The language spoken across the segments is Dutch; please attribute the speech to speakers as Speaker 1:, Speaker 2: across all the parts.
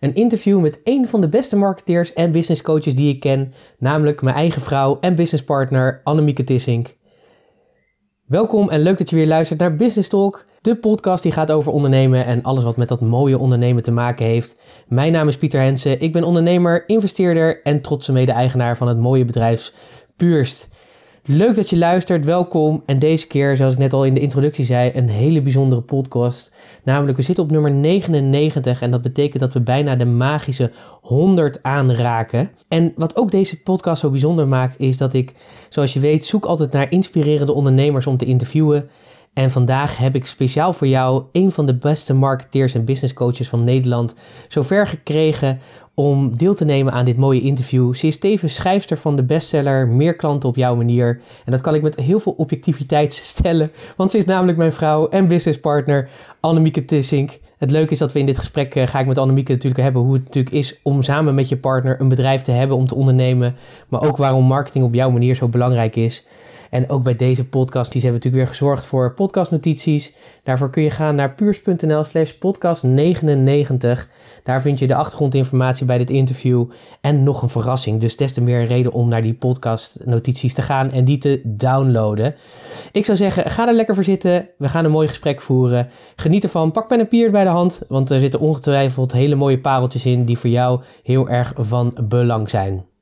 Speaker 1: Een interview met een van de beste marketeers en business coaches die ik ken, namelijk mijn eigen vrouw en businesspartner Annemieke Tissink. Welkom en leuk dat je weer luistert naar Business Talk, de podcast die gaat over ondernemen en alles wat met dat mooie ondernemen te maken heeft. Mijn naam is Pieter Hensen, ik ben ondernemer, investeerder en trotse mede-eigenaar van het mooie bedrijf Puurst. Leuk dat je luistert, welkom. En deze keer, zoals ik net al in de introductie zei, een hele bijzondere podcast. Namelijk, we zitten op nummer 99 en dat betekent dat we bijna de magische 100 aanraken. En wat ook deze podcast zo bijzonder maakt, is dat ik, zoals je weet, zoek altijd naar inspirerende ondernemers om te interviewen. En vandaag heb ik speciaal voor jou een van de beste marketeers en business coaches van Nederland zover gekregen om deel te nemen aan dit mooie interview. Ze is tevens schrijfster van de bestseller Meer klanten op jouw manier. En dat kan ik met heel veel objectiviteit stellen, want ze is namelijk mijn vrouw en businesspartner Annemieke Tissink. Het leuke is dat we in dit gesprek uh, ga ik met Annemieke natuurlijk hebben hoe het natuurlijk is om samen met je partner een bedrijf te hebben om te ondernemen, maar ook waarom marketing op jouw manier zo belangrijk is. En ook bij deze podcast, die hebben natuurlijk weer gezorgd voor podcastnotities. Daarvoor kun je gaan naar puurs.nl slash podcast 99. Daar vind je de achtergrondinformatie bij dit interview en nog een verrassing. Dus des te meer reden om naar die podcastnotities te gaan en die te downloaden. Ik zou zeggen, ga er lekker voor zitten. We gaan een mooi gesprek voeren. Geniet ervan. Pak pen en papier bij de hand, want er zitten ongetwijfeld hele mooie pareltjes in die voor jou heel erg van belang zijn.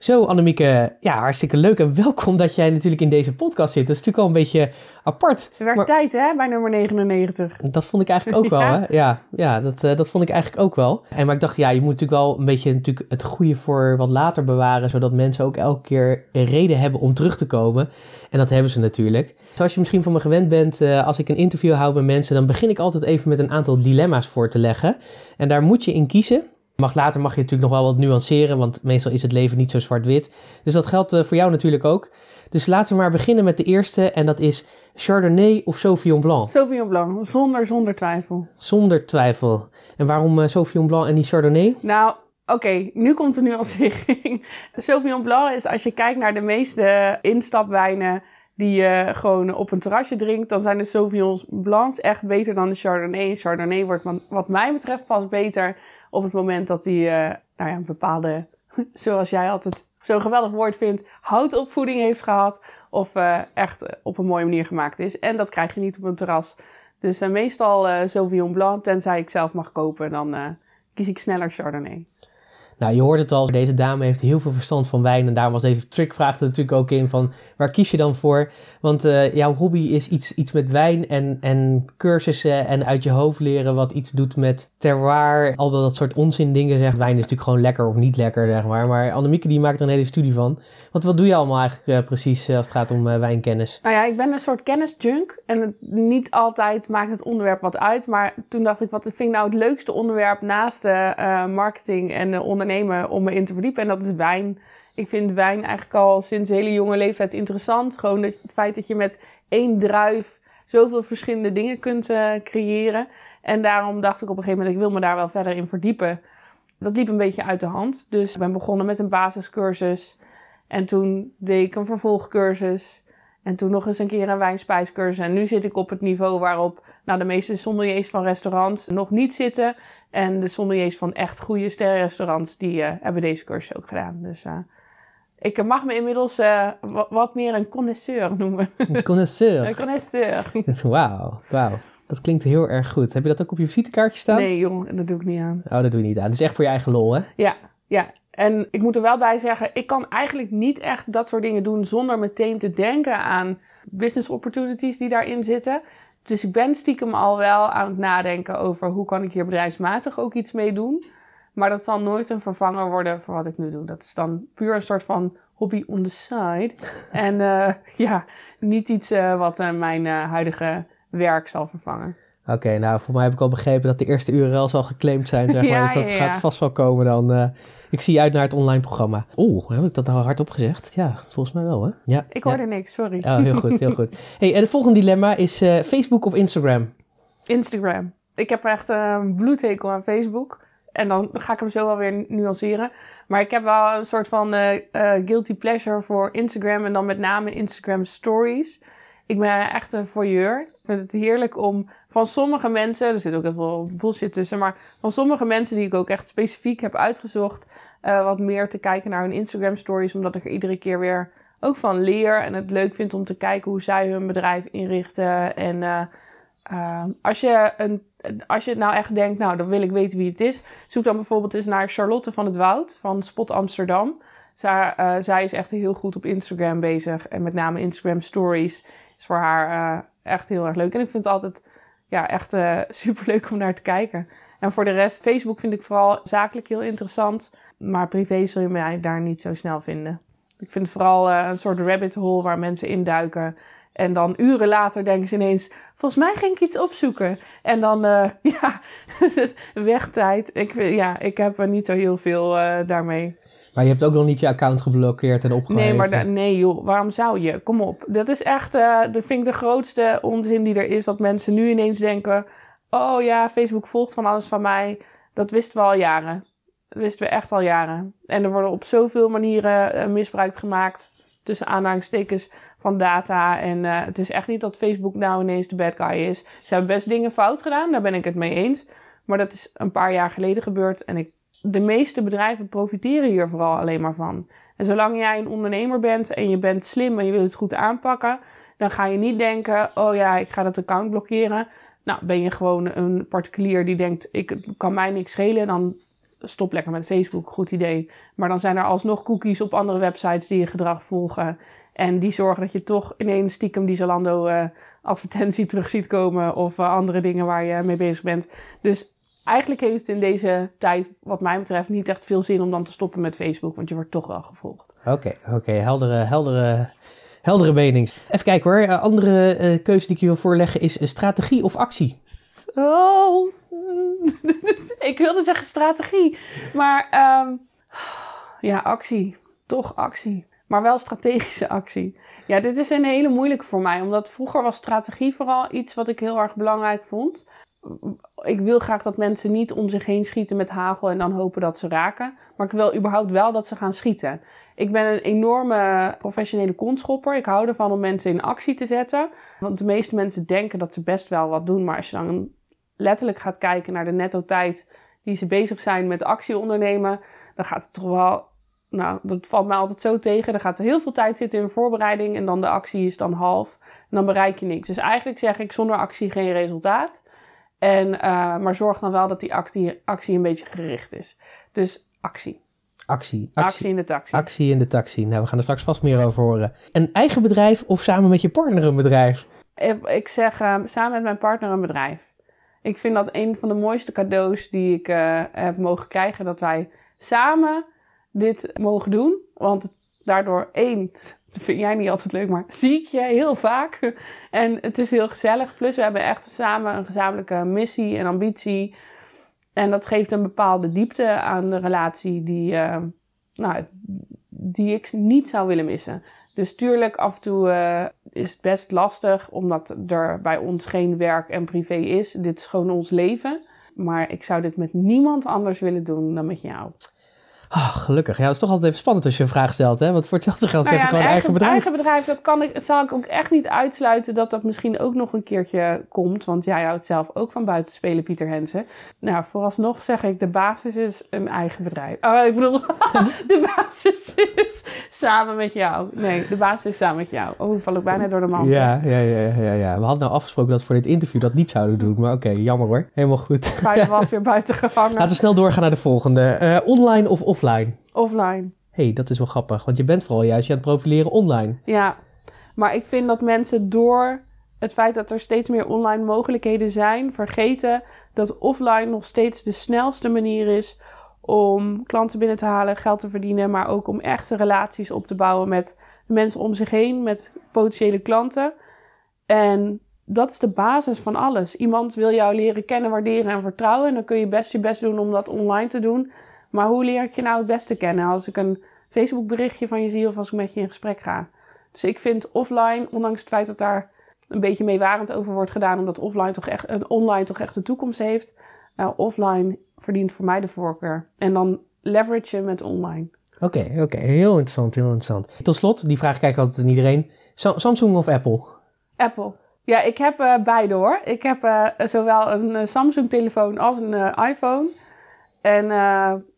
Speaker 1: Zo, Annemieke, ja, hartstikke leuk en welkom dat jij natuurlijk in deze podcast zit. Dat is natuurlijk al een beetje apart.
Speaker 2: Het werd tijd, hè, bij nummer 99.
Speaker 1: Dat vond ik eigenlijk ook wel, hè? Ja, ja dat, uh, dat vond ik eigenlijk ook wel. En maar ik dacht, ja, je moet natuurlijk wel een beetje natuurlijk het goede voor wat later bewaren, zodat mensen ook elke keer een reden hebben om terug te komen. En dat hebben ze natuurlijk. Zoals je misschien van me gewend bent, uh, als ik een interview hou met mensen, dan begin ik altijd even met een aantal dilemma's voor te leggen. En daar moet je in kiezen. Mag later mag je natuurlijk nog wel wat nuanceren, want meestal is het leven niet zo zwart-wit. Dus dat geldt uh, voor jou natuurlijk ook. Dus laten we maar beginnen met de eerste en dat is Chardonnay of Sauvignon Blanc?
Speaker 2: Sauvignon Blanc, zonder, zonder twijfel.
Speaker 1: Zonder twijfel. En waarom uh, Sauvignon Blanc en niet Chardonnay?
Speaker 2: Nou, oké, okay, nu komt de nuancering. Sauvignon Blanc is als je kijkt naar de meeste instapwijnen die je gewoon op een terrasje drinkt, dan zijn de Sauvignon Blancs echt beter dan de Chardonnay. Chardonnay wordt wat mij betreft pas beter op het moment dat die uh, nou ja, een bepaalde, zoals jij altijd zo'n geweldig woord vindt, houtopvoeding heeft gehad. Of uh, echt op een mooie manier gemaakt is. En dat krijg je niet op een terras. Dus uh, meestal Sauvignon Blanc, tenzij ik zelf mag kopen, dan kies ik sneller Chardonnay.
Speaker 1: Nou, je hoort het al, deze dame heeft heel veel verstand van wijn. En daar was even trickvraag er natuurlijk ook in van, waar kies je dan voor? Want uh, jouw hobby is iets, iets met wijn en, en cursussen en uit je hoofd leren wat iets doet met terroir. Al dat soort onzin dingen, zegt wijn is natuurlijk gewoon lekker of niet lekker, zeg maar. Maar Annemieke die maakt er een hele studie van. Want wat doe je allemaal eigenlijk uh, precies uh, als het gaat om wijnkennis?
Speaker 2: Nou ja, ik ben een soort kennisjunk. En het, niet altijd maakt het onderwerp wat uit. Maar toen dacht ik, wat vind ik nou het leukste onderwerp naast de marketing en de onderneming? Om me in te verdiepen. En dat is wijn. Ik vind wijn eigenlijk al sinds hele jonge leeftijd interessant. Gewoon het feit dat je met één druif zoveel verschillende dingen kunt uh, creëren. En daarom dacht ik op een gegeven moment, ik wil me daar wel verder in verdiepen. Dat liep een beetje uit de hand. Dus ik ben begonnen met een basiscursus. En toen deed ik een vervolgcursus. En toen nog eens een keer een wijnspijscursus. En nu zit ik op het niveau waarop nou, de meeste sommeliers van restaurants nog niet zitten. En de sommeliers van echt goede sterrenrestaurants, die uh, hebben deze cursus ook gedaan. Dus uh, ik mag me inmiddels uh, wat meer een connoisseur noemen.
Speaker 1: Een connoisseur?
Speaker 2: een connoisseur.
Speaker 1: Wauw, wauw. Dat klinkt heel erg goed. Heb je dat ook op je visitekaartje staan?
Speaker 2: Nee, jong, dat doe ik niet aan.
Speaker 1: Oh, dat doe je niet aan. Dat is echt voor je eigen lol, hè?
Speaker 2: Ja, ja. En ik moet er wel bij zeggen, ik kan eigenlijk niet echt dat soort dingen doen zonder meteen te denken aan business opportunities die daarin zitten. Dus ik ben stiekem al wel aan het nadenken over hoe kan ik hier bedrijfsmatig ook iets mee doen. Maar dat zal nooit een vervanger worden voor wat ik nu doe. Dat is dan puur een soort van hobby on the side. en uh, ja, niet iets uh, wat uh, mijn huidige werk zal vervangen.
Speaker 1: Oké, nou voor mij heb ik al begrepen dat de eerste URL's al geclaimd zijn, zeg maar.
Speaker 2: Ja,
Speaker 1: dus dat
Speaker 2: ja,
Speaker 1: gaat
Speaker 2: ja.
Speaker 1: vast wel komen dan. Ik zie uit naar het online programma. Oeh, heb ik dat nou hardop gezegd? Ja, volgens mij wel, hè? Ja.
Speaker 2: Ik
Speaker 1: ja.
Speaker 2: hoorde niks, sorry.
Speaker 1: Oh, heel goed, heel goed. Hey, en het volgende dilemma is eh, Facebook of Instagram?
Speaker 2: Instagram. Ik heb echt een bloedhekel aan Facebook. En dan ga ik hem zo wel weer nuanceren. Maar ik heb wel een soort van eh, eh, guilty pleasure voor Instagram. En dan met name Instagram stories. Ik ben echt een voyeur. Ik vind het heerlijk om van sommige mensen... Er zit ook heel veel bullshit tussen. Maar van sommige mensen die ik ook echt specifiek heb uitgezocht... eh, wat meer te kijken naar hun Instagram stories. Omdat ik er iedere keer weer ook van leer. En het leuk vind om te kijken hoe zij hun bedrijf inrichten. En... eh, Uh, als, je een, als je nou echt denkt, nou, dan wil ik weten wie het is. Zoek dan bijvoorbeeld eens naar Charlotte van het Woud van Spot Amsterdam. Zij, zij is echt heel goed op Instagram bezig. En met name Instagram Stories is voor haar echt heel erg leuk. En ik vind het altijd ja, echt super leuk om naar te kijken. En voor de rest, Facebook vind ik vooral zakelijk heel interessant. Maar privé zul je mij daar niet zo snel vinden. Ik vind het vooral een soort rabbit hole waar mensen induiken. En dan uren later denken ze ineens, volgens mij ging ik iets opzoeken. En dan, uh, ja, wegtijd. Ik, ja, ik heb er niet zo heel veel uh, daarmee.
Speaker 1: Maar je hebt ook nog niet je account geblokkeerd en opgegeven?
Speaker 2: Nee, maar nee joh, waarom zou je? Kom op. Dat is echt, uh, dat vind ik de grootste onzin die er is. Dat mensen nu ineens denken, oh ja, Facebook volgt van alles van mij. Dat wisten we al jaren. Dat wisten we echt al jaren. En er worden op zoveel manieren misbruik gemaakt, tussen aanhalingstekens van data. En uh, het is echt niet dat Facebook nou ineens de bad guy is. Ze hebben best dingen fout gedaan, daar ben ik het mee eens. Maar dat is een paar jaar geleden gebeurd. En ik, de meeste bedrijven profiteren hier vooral alleen maar van. En zolang jij een ondernemer bent en je bent slim en je wil het goed aanpakken... dan ga je niet denken, oh ja, ik ga dat account blokkeren. Nou, ben je gewoon een particulier die denkt, ik kan mij niks schelen... dan stop lekker met Facebook, goed idee. Maar dan zijn er alsnog cookies op andere websites die je gedrag volgen... En die zorgen dat je toch ineens stiekem die Zalando uh, advertentie terug ziet komen. Of uh, andere dingen waar je mee bezig bent. Dus eigenlijk heeft het in deze tijd, wat mij betreft, niet echt veel zin om dan te stoppen met Facebook. Want je wordt toch wel gevolgd.
Speaker 1: Oké, okay, oké. Okay. Heldere, heldere, heldere mening. Even kijken hoor. Uh, andere keuze die ik je wil voorleggen is strategie of actie?
Speaker 2: Oh, ik wilde zeggen strategie. Maar um, ja, actie. Toch actie maar wel strategische actie. Ja, dit is een hele moeilijke voor mij, omdat vroeger was strategie vooral iets wat ik heel erg belangrijk vond. Ik wil graag dat mensen niet om zich heen schieten met hagel en dan hopen dat ze raken. Maar ik wil überhaupt wel dat ze gaan schieten. Ik ben een enorme professionele konschopper. Ik hou ervan om mensen in actie te zetten. Want de meeste mensen denken dat ze best wel wat doen. Maar als je dan letterlijk gaat kijken naar de netto tijd die ze bezig zijn met actie ondernemen, dan gaat het toch wel nou, dat valt mij altijd zo tegen. Er gaat heel veel tijd zitten in voorbereiding en dan de actie is dan half. En dan bereik je niks. Dus eigenlijk zeg ik zonder actie geen resultaat. En, uh, maar zorg dan wel dat die actie, actie een beetje gericht is. Dus actie.
Speaker 1: Actie,
Speaker 2: actie. Actie in de taxi.
Speaker 1: Actie in de taxi. Nou, we gaan er straks vast meer over horen. Een eigen bedrijf of samen met je partner een bedrijf?
Speaker 2: Ik zeg uh, samen met mijn partner een bedrijf. Ik vind dat een van de mooiste cadeaus die ik uh, heb mogen krijgen. Dat wij samen dit mogen doen. Want daardoor, één, dat vind jij niet altijd leuk, maar zie ik heel vaak. En het is heel gezellig. Plus we hebben echt samen een gezamenlijke missie en ambitie. En dat geeft een bepaalde diepte aan de relatie die, uh, nou, die ik niet zou willen missen. Dus tuurlijk, af en toe uh, is het best lastig, omdat er bij ons geen werk en privé is. Dit is gewoon ons leven. Maar ik zou dit met niemand anders willen doen dan met jou.
Speaker 1: Oh, gelukkig. Ja, het is toch altijd even spannend als je een vraag stelt, hè? Want voor hetzelfde geld
Speaker 2: nou
Speaker 1: zet je gewoon een eigen, bedrijf.
Speaker 2: eigen bedrijf, dat kan ik, zal ik ook echt niet uitsluiten dat dat misschien ook nog een keertje komt. Want jij houdt zelf ook van buitenspelen, Pieter Hensen. Nou, vooralsnog zeg ik, de basis is een eigen bedrijf. Oh, ik bedoel, de basis is samen met jou. Nee, de basis is samen met jou. Oh, val ik bijna door de mand.
Speaker 1: Ja, ja, ja, ja, ja. We hadden nou afgesproken dat we voor dit interview dat niet zouden doen. Maar oké, okay, jammer hoor. Helemaal goed.
Speaker 2: Buiten was weer buiten gevangen.
Speaker 1: Laten we snel doorgaan naar de volgende. Uh, online of offline?
Speaker 2: Offline.
Speaker 1: hey, dat is wel grappig. Want je bent vooral juist aan het profileren online.
Speaker 2: Ja, maar ik vind dat mensen door het feit dat er steeds meer online mogelijkheden zijn, vergeten dat offline nog steeds de snelste manier is om klanten binnen te halen, geld te verdienen, maar ook om echte relaties op te bouwen met de mensen om zich heen, met potentiële klanten. En dat is de basis van alles. Iemand wil jou leren kennen, waarderen en vertrouwen. En dan kun je best je best doen om dat online te doen. Maar hoe leer ik je nou het beste kennen? Als ik een Facebook berichtje van je zie of als ik met je in gesprek ga. Dus ik vind offline, ondanks het feit dat daar een beetje meewarend over wordt gedaan, omdat offline toch echt, een online toch echt de toekomst heeft. Uh, offline verdient voor mij de voorkeur. En dan leverage je met online.
Speaker 1: Oké, oké. Heel interessant, heel interessant. Tot slot, die vraag kijk ik altijd aan iedereen. Samsung of Apple?
Speaker 2: Apple. Ja, ik heb uh, beide hoor. Ik heb uh, zowel een Samsung-telefoon als een iPhone. En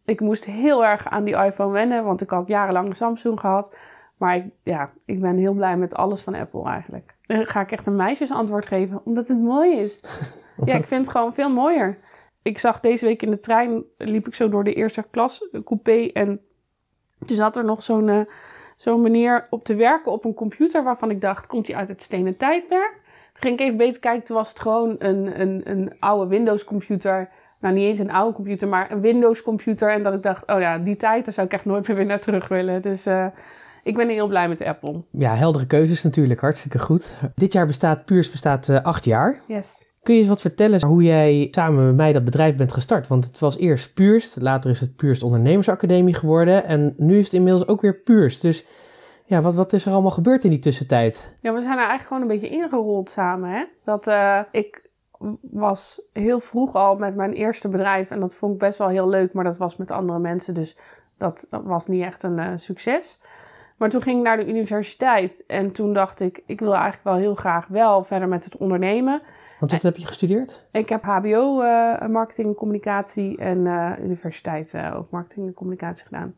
Speaker 2: ik moest heel erg aan die iPhone wennen, want ik had jarenlang een Samsung gehad. Maar ik, ja, ik ben heel blij met alles van Apple eigenlijk. Dan ga ik echt een meisjesantwoord geven, omdat het mooi is. ja, ik vind het gewoon veel mooier. Ik zag deze week in de trein, liep ik zo door de eerste klas, coupé. En toen zat er nog zo'n uh, zo'n meneer op te werken op een computer waarvan ik dacht, komt hij uit het stenen tijdperk? Toen ging ik even beter kijken, toen was het gewoon een, een, een oude Windows computer nou niet eens een oude computer, maar een Windows computer. En dat ik dacht, oh ja, die tijd, daar zou ik echt nooit meer weer naar terug willen. Dus uh, ik ben heel blij met Apple.
Speaker 1: Ja, heldere keuzes natuurlijk, hartstikke goed. Dit jaar bestaat Puurs bestaat uh, acht jaar.
Speaker 2: Yes.
Speaker 1: Kun je eens wat vertellen hoe jij samen met mij dat bedrijf bent gestart? Want het was eerst Puurst, later is het Puurst Ondernemersacademie geworden. En nu is het inmiddels ook weer Puurst. Dus ja, wat, wat is er allemaal gebeurd in die tussentijd?
Speaker 2: Ja, we zijn er eigenlijk gewoon een beetje ingerold samen. Hè? Dat uh, ik was heel vroeg al met mijn eerste bedrijf. En dat vond ik best wel heel leuk, maar dat was met andere mensen. Dus dat, was niet echt een uh, succes. Maar toen ging ik naar de universiteit. En toen dacht ik, ik wil eigenlijk wel heel graag wel verder met het ondernemen.
Speaker 1: Want wat heb je gestudeerd?
Speaker 2: Ik heb HBO uh, marketing en communicatie en uh, universiteit ook marketing en communicatie gedaan.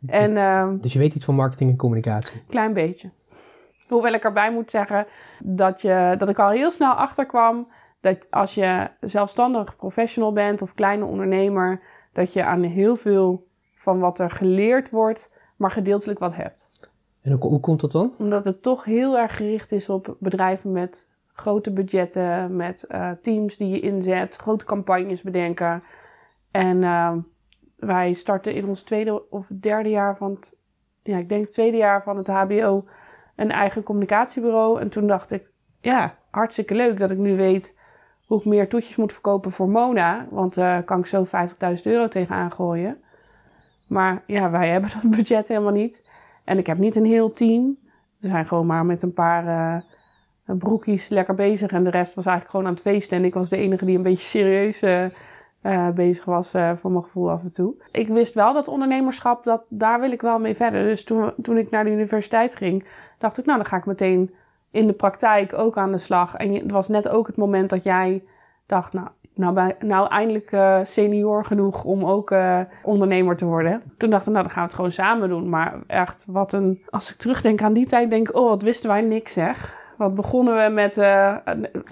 Speaker 1: Dus, en, ehm, dus je weet iets van marketing en communicatie?
Speaker 2: Klein beetje. Hoewel ik erbij moet zeggen dat, je, dat ik al heel snel achterkwam dat als je zelfstandig professional bent of kleine ondernemer, dat je aan heel veel van wat er geleerd wordt, maar gedeeltelijk wat hebt.
Speaker 1: En hoe, hoe komt dat dan?
Speaker 2: Omdat het toch heel erg gericht is op bedrijven met grote budgetten, met uh, teams die je inzet, grote campagnes bedenken. En uh, wij starten in ons tweede of derde jaar van het, ja, ik denk tweede jaar van het HBO een eigen communicatiebureau. En toen dacht ik, ja, hartstikke leuk dat ik nu weet hoe ik meer toetjes moet verkopen voor Mona. Want uh, kan ik zo 50.000 euro tegenaan gooien. Maar ja, wij hebben dat budget helemaal niet. En ik heb niet een heel team. We zijn gewoon maar met een paar uh, broekjes lekker bezig. En de rest was eigenlijk gewoon aan het feesten. En ik was de enige die een beetje serieus uh, bezig was voor mijn gevoel af en toe. Ik wist wel dat ondernemerschap, dat, daar wil ik wel mee verder. Dus toen, toen ik naar de universiteit ging, dacht ik, nou dan ga ik meteen in de praktijk ook aan de slag. En het was net ook het moment dat jij dacht, nou, nou, nou eindelijk uh, senior genoeg om ook uh, ondernemer te worden. Toen dacht ik, nou dan gaan we het gewoon samen doen. Maar echt, wat een... Als ik terugdenk aan die tijd, denk ik, oh, wat wisten wij niks zeg. Wat begonnen we met. Uh,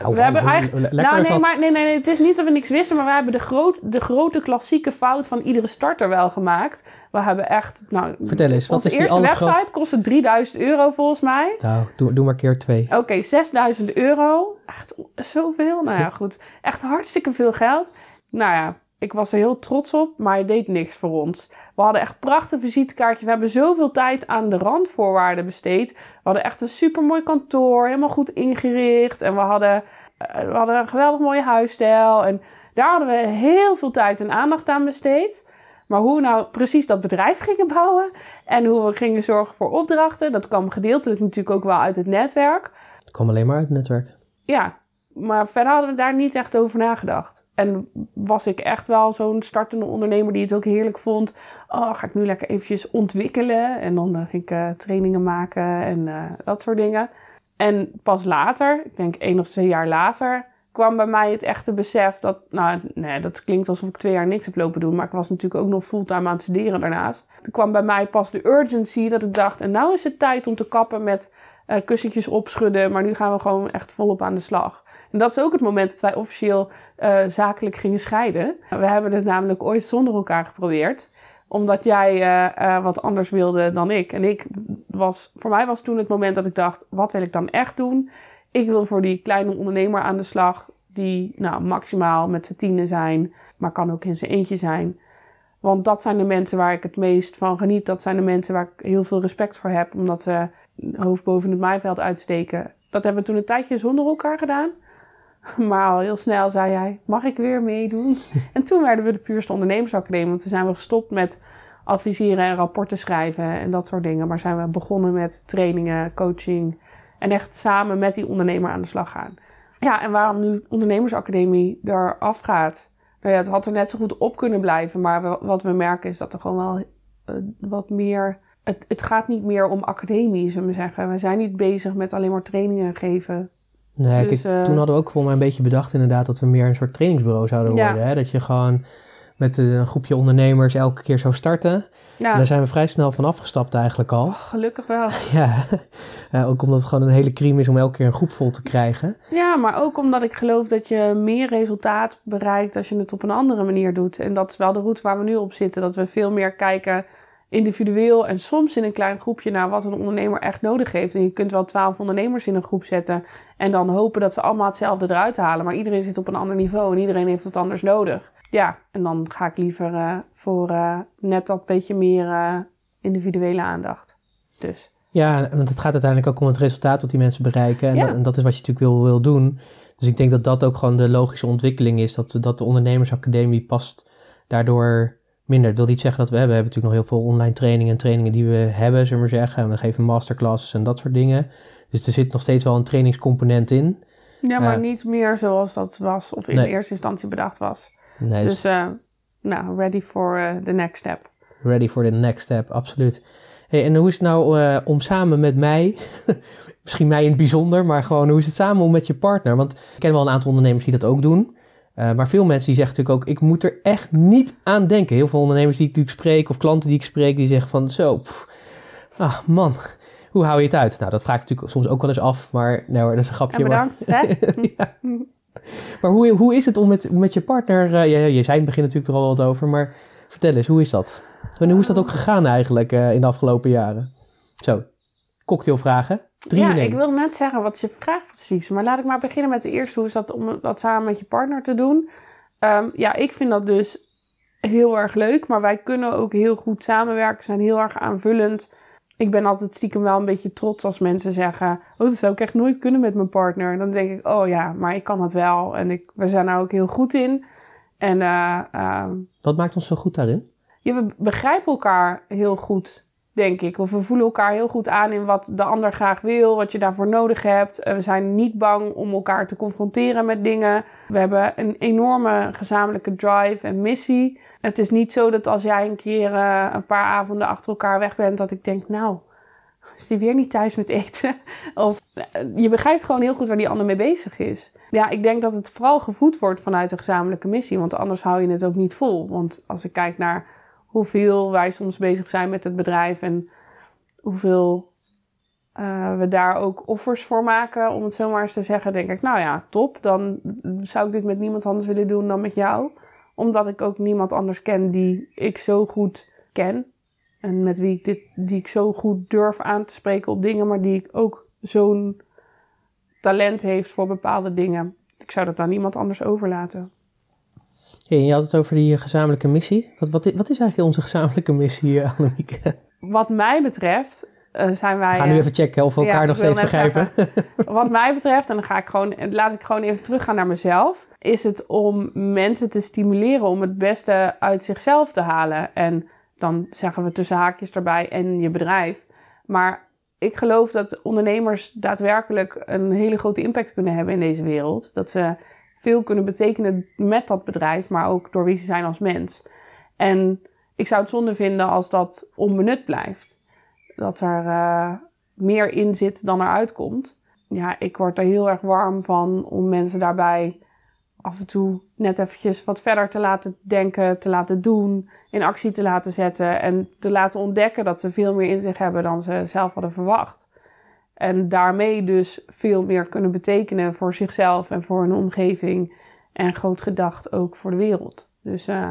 Speaker 1: oh, we hebben eigenlijk. Nou,
Speaker 2: nee, maar nee, nee, nee, het is niet dat we niks wisten, maar we hebben de, groot, de grote klassieke fout van iedere starter wel gemaakt. We hebben echt. Nou,
Speaker 1: Vertel eens, wat is
Speaker 2: die eerste website groot... kostte 3000 euro volgens mij.
Speaker 1: Nou, doe, doe maar keer twee.
Speaker 2: Oké, okay, 6000 euro. Echt zoveel. Nou ja, goed. Echt hartstikke veel geld. Nou ja, ik was er heel trots op, maar hij deed niks voor ons. We hadden echt prachtige visitekaartjes. We hebben zoveel tijd aan de randvoorwaarden besteed. We hadden echt een supermooi kantoor, helemaal goed ingericht. En we hadden, eh, we hadden een geweldig mooie huisstijl. En daar hadden we heel veel tijd en aandacht aan besteed. Maar hoe we nou precies dat bedrijf gingen bouwen en hoe we gingen zorgen voor opdrachten, dat kwam gedeeltelijk natuurlijk ook wel uit het netwerk.
Speaker 1: Het kwam alleen maar uit het netwerk.
Speaker 2: Ja, maar verder hadden we daar niet echt over nagedacht. En was ik echt wel zo'n startende ondernemer die het ook heerlijk vond. Oh, ga ik nu lekker eventjes ontwikkelen. En dan uh, ging ik uh, trainingen maken en uh, dat soort dingen. En pas later, ik denk één of twee jaar later, kwam bij mij het echte besef dat... Nou, nee, dat klinkt alsof ik twee jaar niks heb lopen doen. Maar ik was natuurlijk ook nog fulltime aan het studeren daarnaast. Er kwam bij mij pas de urgency dat ik dacht... En nou is het tijd om te kappen met kussentjes opschudden. Maar nu gaan we gewoon echt volop aan de slag. En dat is ook het moment dat wij officieel uh, zakelijk gingen scheiden. We hebben het namelijk ooit zonder elkaar geprobeerd omdat jij uh, uh, wat anders wilde dan ik. En ik was, voor mij was toen het moment dat ik dacht: wat wil ik dan echt doen? Ik wil voor die kleine ondernemer aan de slag, die nou, maximaal met z'n tienen zijn, maar kan ook in zijn eentje zijn. Want dat zijn de mensen waar ik het meest van geniet. Dat zijn de mensen waar ik heel veel respect voor heb, omdat ze hoofd boven het maaiveld uitsteken Dat hebben we toen een tijdje zonder elkaar gedaan. Maar al heel snel zei hij, mag ik weer meedoen? en toen werden we de Puurste Ondernemersacademie. Want toen zijn we gestopt met adviseren en rapporten schrijven en dat soort dingen. Maar zijn we begonnen met trainingen, coaching en echt samen met die ondernemer aan de slag gaan. Ja, en waarom nu Ondernemersacademie eraf gaat? Nou ja, het had er net zo goed op kunnen blijven. Maar wat we merken is dat er gewoon wel uh, wat meer... Het, het gaat niet meer om academie, zullen we zeggen. We zijn niet bezig met alleen maar trainingen geven.
Speaker 1: Nee, dus, kijk, uh, toen hadden we ook voor mij een beetje bedacht inderdaad... dat we meer een soort trainingsbureau zouden worden. Ja. Hè? Dat je gewoon met een groepje ondernemers elke keer zou starten. Ja. Daar zijn we vrij snel van afgestapt eigenlijk al.
Speaker 2: Oh, gelukkig wel.
Speaker 1: Ja, uh, ook omdat het gewoon een hele crime is om elke keer een groep vol te krijgen.
Speaker 2: Ja, maar ook omdat ik geloof dat je meer resultaat bereikt als je het op een andere manier doet. En dat is wel de route waar we nu op zitten. Dat we veel meer kijken individueel en soms in een klein groepje naar wat een ondernemer echt nodig heeft. En je kunt wel twaalf ondernemers in een groep zetten en dan hopen dat ze allemaal hetzelfde eruit halen. Maar iedereen zit op een ander niveau en iedereen heeft wat anders nodig. Ja, en dan ga ik liever uh, voor uh, net dat beetje meer uh, individuele aandacht. Dus.
Speaker 1: Ja, want het gaat uiteindelijk ook om het resultaat dat die mensen bereiken. En, ja. en dat is wat je natuurlijk wil, wil doen. Dus ik denk dat dat ook gewoon de logische ontwikkeling is. Dat, dat de ondernemersacademie past daardoor minder. Dat wil niet zeggen dat we, we hebben natuurlijk nog heel veel online trainingen en trainingen die we hebben, zullen we zeggen. En we geven masterclasses en dat soort dingen. Dus er zit nog steeds wel een trainingscomponent in.
Speaker 2: Ja, maar niet meer zoals dat was of in nee. eerste instantie bedacht was. Nee, dus uh, nou, ready for uh, the next step.
Speaker 1: Ready for the next step, absoluut. Hey, en hoe is het nou om samen met mij, misschien mij in het bijzonder, maar gewoon hoe is het samen om met je partner? Want ik ken wel een aantal ondernemers die dat ook doen. Maar veel mensen die zeggen natuurlijk ook, ik moet er echt niet aan denken. Heel veel ondernemers die ik natuurlijk spreek of klanten die ik spreek, die zeggen van zo, pff, ah man, hoe hou je het uit? Nou, dat vraag ik natuurlijk soms ook wel eens af, maar nou, dat is een grapje.
Speaker 2: Bedankt,
Speaker 1: maar,
Speaker 2: hè?
Speaker 1: ja. Maar hoe, hoe is het om met, met je partner... Uh, je, je zei in het begin natuurlijk er al wat over, maar vertel eens, hoe is dat? En hoe is dat ook gegaan eigenlijk uh, in de afgelopen jaren? Zo, cocktailvragen. Drie
Speaker 2: ja, ik wil net zeggen wat je vraagt precies. Maar laat ik maar beginnen met de eerste. Hoe is dat om dat samen met je partner te doen? Um, ja, ik vind dat dus heel erg leuk. Maar wij kunnen ook heel goed samenwerken. Zijn heel erg aanvullend ik ben altijd stiekem wel een beetje trots als mensen zeggen: Oh, dat zou ik echt nooit kunnen met mijn partner. En dan denk ik: Oh ja, maar ik kan het wel. En ik, we zijn er ook heel goed in. En, uh, uh,
Speaker 1: Wat maakt ons zo goed daarin?
Speaker 2: Ja, we begrijpen elkaar heel goed, denk ik. Of we voelen elkaar heel goed aan in wat de ander graag wil, wat je daarvoor nodig hebt. We zijn niet bang om elkaar te confronteren met dingen. We hebben een enorme gezamenlijke drive en missie. Het is niet zo dat als jij een keer uh, een paar avonden achter elkaar weg bent, dat ik denk, nou, is die weer niet thuis met eten? Of uh, je begrijpt gewoon heel goed waar die ander mee bezig is. Ja, ik denk dat het vooral gevoed wordt vanuit een gezamenlijke missie, want anders hou je het ook niet vol. Want als ik kijk naar hoeveel wij soms bezig zijn met het bedrijf en hoeveel uh, we daar ook offers voor maken, om het zo maar eens te zeggen, denk ik, nou ja, top. Dan zou ik dit met niemand anders willen doen dan met jou omdat ik ook niemand anders ken die ik zo goed ken. En met wie ik, dit, die ik zo goed durf aan te spreken op dingen, maar die ik ook zo'n talent heeft voor bepaalde dingen. Ik zou dat aan niemand anders overlaten.
Speaker 1: Hey, je had het over die gezamenlijke missie. Wat, wat, wat is eigenlijk onze gezamenlijke missie, Annemieke?
Speaker 2: Wat mij betreft uh, zijn wij...
Speaker 1: We gaan nu even checken of we elkaar ja, nog steeds begrijpen.
Speaker 2: Zeggen, wat mij betreft, en dan ga ik gewoon, laat ik gewoon even teruggaan naar mezelf, is het om mensen te stimuleren om het beste uit zichzelf te halen. En dan zeggen we tussen haakjes erbij en je bedrijf. Maar ik geloof dat ondernemers daadwerkelijk een hele grote impact kunnen hebben in deze wereld. Dat ze veel kunnen betekenen met dat bedrijf, maar ook door wie ze zijn als mens. En ik zou het zonde vinden als dat onbenut blijft dat er uh, meer in zit dan er uitkomt. Ja, ik word er heel erg warm van om mensen daarbij af en toe net eventjes wat verder te laten denken, te laten doen, in actie te laten zetten en te laten ontdekken dat ze veel meer in zich hebben dan ze zelf hadden verwacht. En daarmee dus veel meer kunnen betekenen voor zichzelf en voor hun omgeving en groot gedacht ook voor de wereld. Dus uh,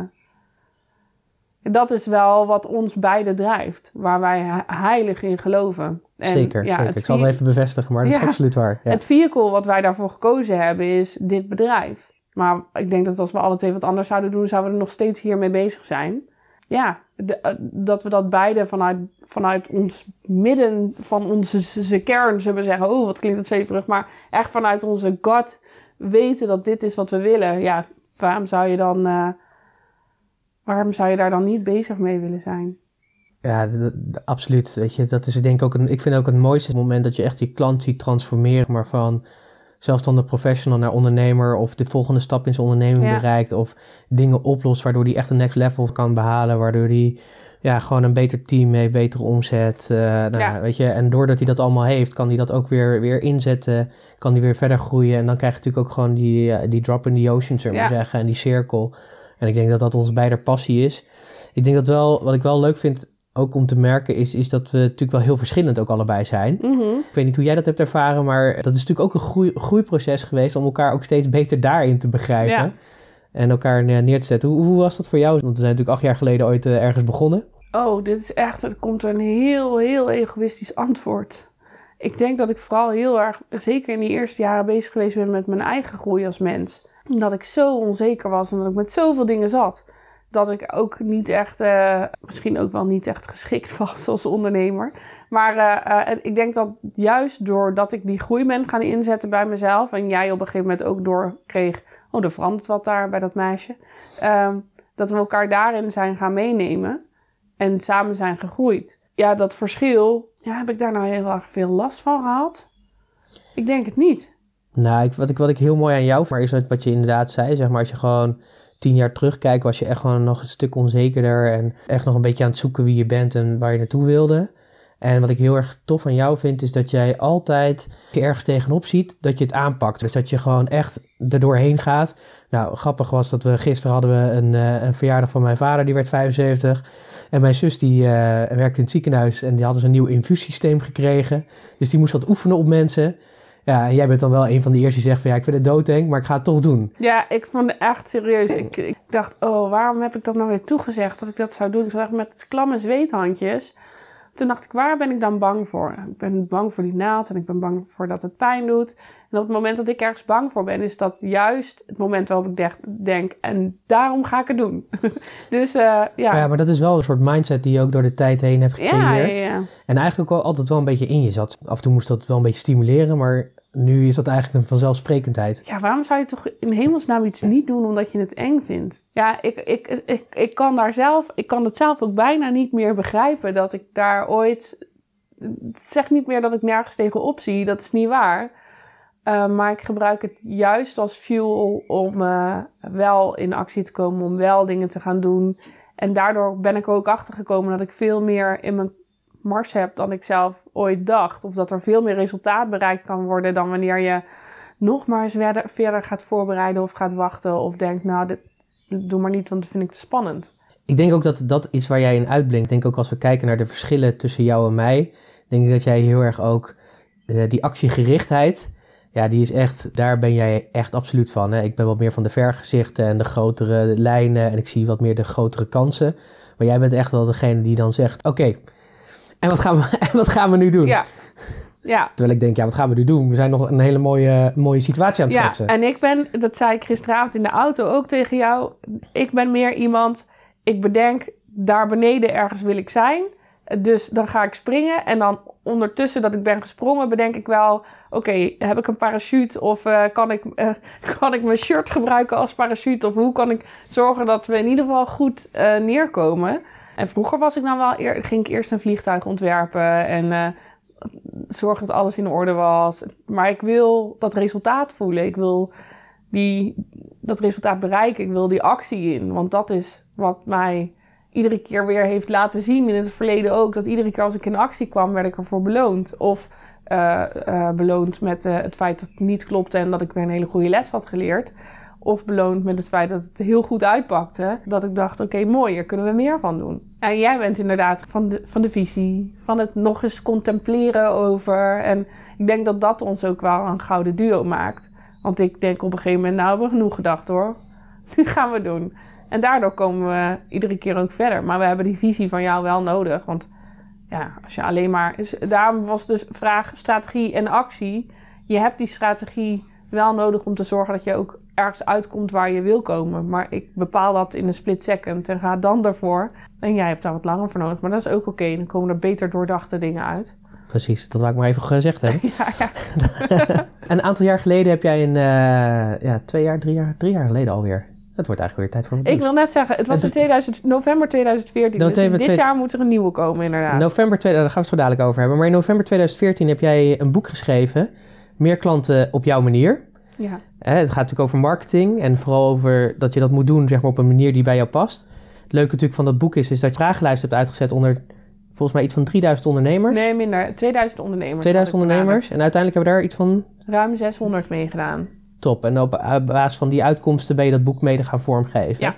Speaker 2: dat is wel wat ons beiden drijft, waar wij heilig in geloven.
Speaker 1: En, zeker, ja, zeker. Ik zal het even bevestigen, maar dat is absoluut waar.
Speaker 2: Ja. Het vehicle wat wij daarvoor gekozen hebben is dit bedrijf. Maar ik denk dat als we alle twee wat anders zouden doen, zouden we er nog steeds hiermee bezig zijn. Ja, de, dat we dat beide vanuit, vanuit ons midden van onze kern zullen zeggen. Oh, wat klinkt het zweverig. Maar echt vanuit onze gut weten dat dit is wat we willen. Ja, waarom zou je dan. Uh, waarom zou je daar dan niet bezig mee willen zijn?
Speaker 1: Ja, absoluut. Weet je, dat is denk ik ook ik vind ook het mooiste moment dat je echt je klant ziet transformeren, maar van zelfstandig professional naar ondernemer of de volgende stap in zijn onderneming bereikt of dingen oplost waardoor hij echt een next level kan behalen, waardoor hij ja, gewoon een beter team heeft, betere omzet. Uh, nou, ja. weet je, en doordat hij dat allemaal heeft, kan hij dat ook weer, weer inzetten, kan hij weer verder groeien en dan krijg je natuurlijk ook gewoon die, uh, die drop in the ocean, zullen we ja. zeggen, en die cirkel. En ik denk dat dat ons beider passie is. Ik denk dat wel, wat ik wel leuk vind ook om te merken is, is dat we natuurlijk wel heel verschillend ook allebei zijn.
Speaker 2: Mhm.
Speaker 1: Ik weet niet hoe jij dat hebt ervaren, maar dat is natuurlijk ook een groei, groeiproces geweest om elkaar ook steeds beter daarin te begrijpen. En elkaar neer te zetten. Hoe, hoe, was dat voor jou? Want we zijn natuurlijk acht jaar geleden ooit uh, ergens begonnen.
Speaker 2: Oh, dit is echt, het komt een heel, heel egoïstisch antwoord. Ik denk dat ik vooral heel erg, zeker in die eerste jaren, bezig geweest ben met mijn eigen groei als mens. Omdat ik zo onzeker was en dat ik met zoveel dingen zat dat ik ook niet echt, uh, misschien ook wel niet echt geschikt was als ondernemer. Maar uh, uh, ik denk dat juist doordat ik die groei ben gaan inzetten bij mezelf. En jij op een gegeven moment ook doorkreeg, oh, er verandert wat daar bij dat meisje. Ehm, dat we elkaar daarin zijn gaan meenemen en samen zijn gegroeid. Ja, dat verschil, ja, heb ik daar nou heel erg veel last van gehad? Ik denk het niet.
Speaker 1: Nou, ik, wat, ik, wat ik heel mooi aan jou maar is wat je inderdaad zei, zeg maar, als je gewoon tien jaar terugkijken, was je echt gewoon nog een stuk onzekerder. En echt nog een beetje aan het zoeken wie je bent en waar je naartoe wilde. En wat ik heel erg tof aan jou vind, is dat jij altijd je ergens tegenop ziet dat je het aanpakt. Dus dat je gewoon echt er doorheen gaat. Nou, grappig was dat we gisteren hadden we een, uh, een verjaardag van mijn vader, die werd 75. En mijn zus die uh, werkte in het ziekenhuis en die hadden ze een nieuw infuussysteem gekregen. Dus die moest wat oefenen op mensen. Ja, jij bent dan wel een van de eerste die zegt van ja, ik vind het doodeng, maar ik ga het toch doen.
Speaker 2: Ja, ik vond het echt serieus. Ik, ik dacht, oh, waarom heb ik dat nou weer toegezegd dat ik dat zou doen? Ik zag met klamme zweethandjes. Toen dacht ik, waar ben ik dan bang voor? Ik ben bang voor die naald en ik ben bang voor dat het pijn doet. En op het moment dat ik ergens bang voor ben, is dat juist het moment waarop ik denk, en daarom ga ik het doen. dus uh, ja.
Speaker 1: Ja, maar dat is wel een soort mindset die je ook door de tijd heen hebt gecreëerd. Ja, ja, ja. En eigenlijk ook altijd wel een beetje in je zat. Af en toe moest dat wel een beetje stimuleren, maar nu is dat eigenlijk een vanzelfsprekendheid.
Speaker 2: Ja, waarom zou je toch in hemelsnaam iets niet doen omdat je het eng vindt? Ja, ik, ik, ik, ik kan daar zelf, ik kan het zelf ook bijna niet meer begrijpen dat ik daar ooit. Zeg niet meer dat ik nergens tegenop zie, dat is niet waar. Uh, maar ik gebruik het juist als fuel om uh, wel in actie te komen, om wel dingen te gaan doen. En daardoor ben ik ook achter gekomen dat ik veel meer in mijn mars heb dan ik zelf ooit dacht. Of dat er veel meer resultaat bereikt kan worden dan wanneer je nog maar eens verder, gaat voorbereiden of gaat wachten. Of denkt, nou, dit, doe maar niet, want dat vind ik te spannend.
Speaker 1: Ik denk ook dat dat iets waar jij in uitblinkt. Ik denk ook als we kijken naar de verschillen tussen jou en mij. Denk ik dat jij heel erg ook uh, die actiegerichtheid. Ja, die is echt, daar ben jij echt absoluut van. Hè? Ik ben wat meer van de vergezichten en de grotere lijnen. En ik zie wat meer de grotere kansen. Maar jij bent echt wel degene die dan zegt: Oké, en wat gaan we, wat gaan we nu doen?
Speaker 2: Ja. Ja.
Speaker 1: Terwijl ik denk, ja, wat gaan we nu doen? We zijn nog een hele mooie, mooie situatie aan het schetsen.
Speaker 2: Ja, en ik ben, dat zei ik gisteravond in de auto ook tegen jou. Ik ben meer iemand, ik bedenk, daar beneden ergens wil ik zijn. Dus dan ga ik springen. En dan ondertussen dat ik ben gesprongen, bedenk ik wel: oké, heb ik een parachute? Of uh, kan, ik, uh, kan ik mijn shirt gebruiken als parachute? Of hoe kan ik zorgen dat we in ieder geval goed uh, neerkomen? En vroeger was ik dan wel eer, ging ik eerst een vliegtuig ontwerpen en uh, zorgen dat alles in orde was. Maar ik wil dat resultaat voelen. Ik wil die, dat resultaat bereiken. Ik wil die actie in. Want dat is wat mij iedere keer weer heeft laten zien in het verleden ook. Dat iedere keer als ik in actie kwam, werd ik ervoor beloond. Of uh, uh, beloond met het feit dat het niet klopte en dat ik weer een hele goede les had geleerd of beloond met het feit dat het heel goed uitpakte. Dat ik dacht, oké, mooi, hier kunnen we meer van doen. En jij bent inderdaad van de, van de visie, van het nog eens contempleren over. En ik denk dat dat ons ook wel een gouden duo maakt. Want ik denk op een gegeven moment, nou hebben we genoeg gedacht hoor. Nu gaan we doen. En daardoor komen we iedere keer ook verder. Maar we hebben die visie van jou wel nodig. Want ja, als je alleen maar... Daarom was dus vraag strategie en actie. Je hebt die strategie wel nodig om te zorgen dat je ook ergens uitkomt waar je wil komen. Maar ik bepaal dat in een split second en ga dan daarvoor. En jij hebt daar wat langer voor nodig. Maar dat is ook oké. Dan komen er beter doordachte dingen uit.
Speaker 1: Precies, dat wou ik maar even gezegd hebben.
Speaker 2: Ja, ja.
Speaker 1: een aantal jaar geleden heb jij een, eh, ja, twee jaar, drie jaar, drie jaar geleden alweer. Het wordt eigenlijk weer tijd voor een
Speaker 2: Ik wil net zeggen, het was in 2000, november 2014. Dus dit jaar moet er een nieuwe komen, inderdaad.
Speaker 1: November, twee- daar gaan we het zo dadelijk over hebben. Maar in november 2014 heb jij een boek geschreven. Meer klanten op jouw manier.
Speaker 2: Ja.
Speaker 1: Hè, het gaat natuurlijk over marketing en vooral over dat je dat moet doen zeg maar, op een manier die bij jou past. Het leuke natuurlijk van dat boek is, is dat je vragenlijst hebt uitgezet onder volgens mij iets van 3000 ondernemers.
Speaker 2: Nee, minder. 2000 ondernemers.
Speaker 1: 2000
Speaker 2: had ik
Speaker 1: ondernemers. En uiteindelijk hebben we daar iets van.
Speaker 2: Ruim 600 meegedaan.
Speaker 1: top. En op eh, basis van die uitkomsten ben je dat boek mede gaan vormgeven.
Speaker 2: Ja.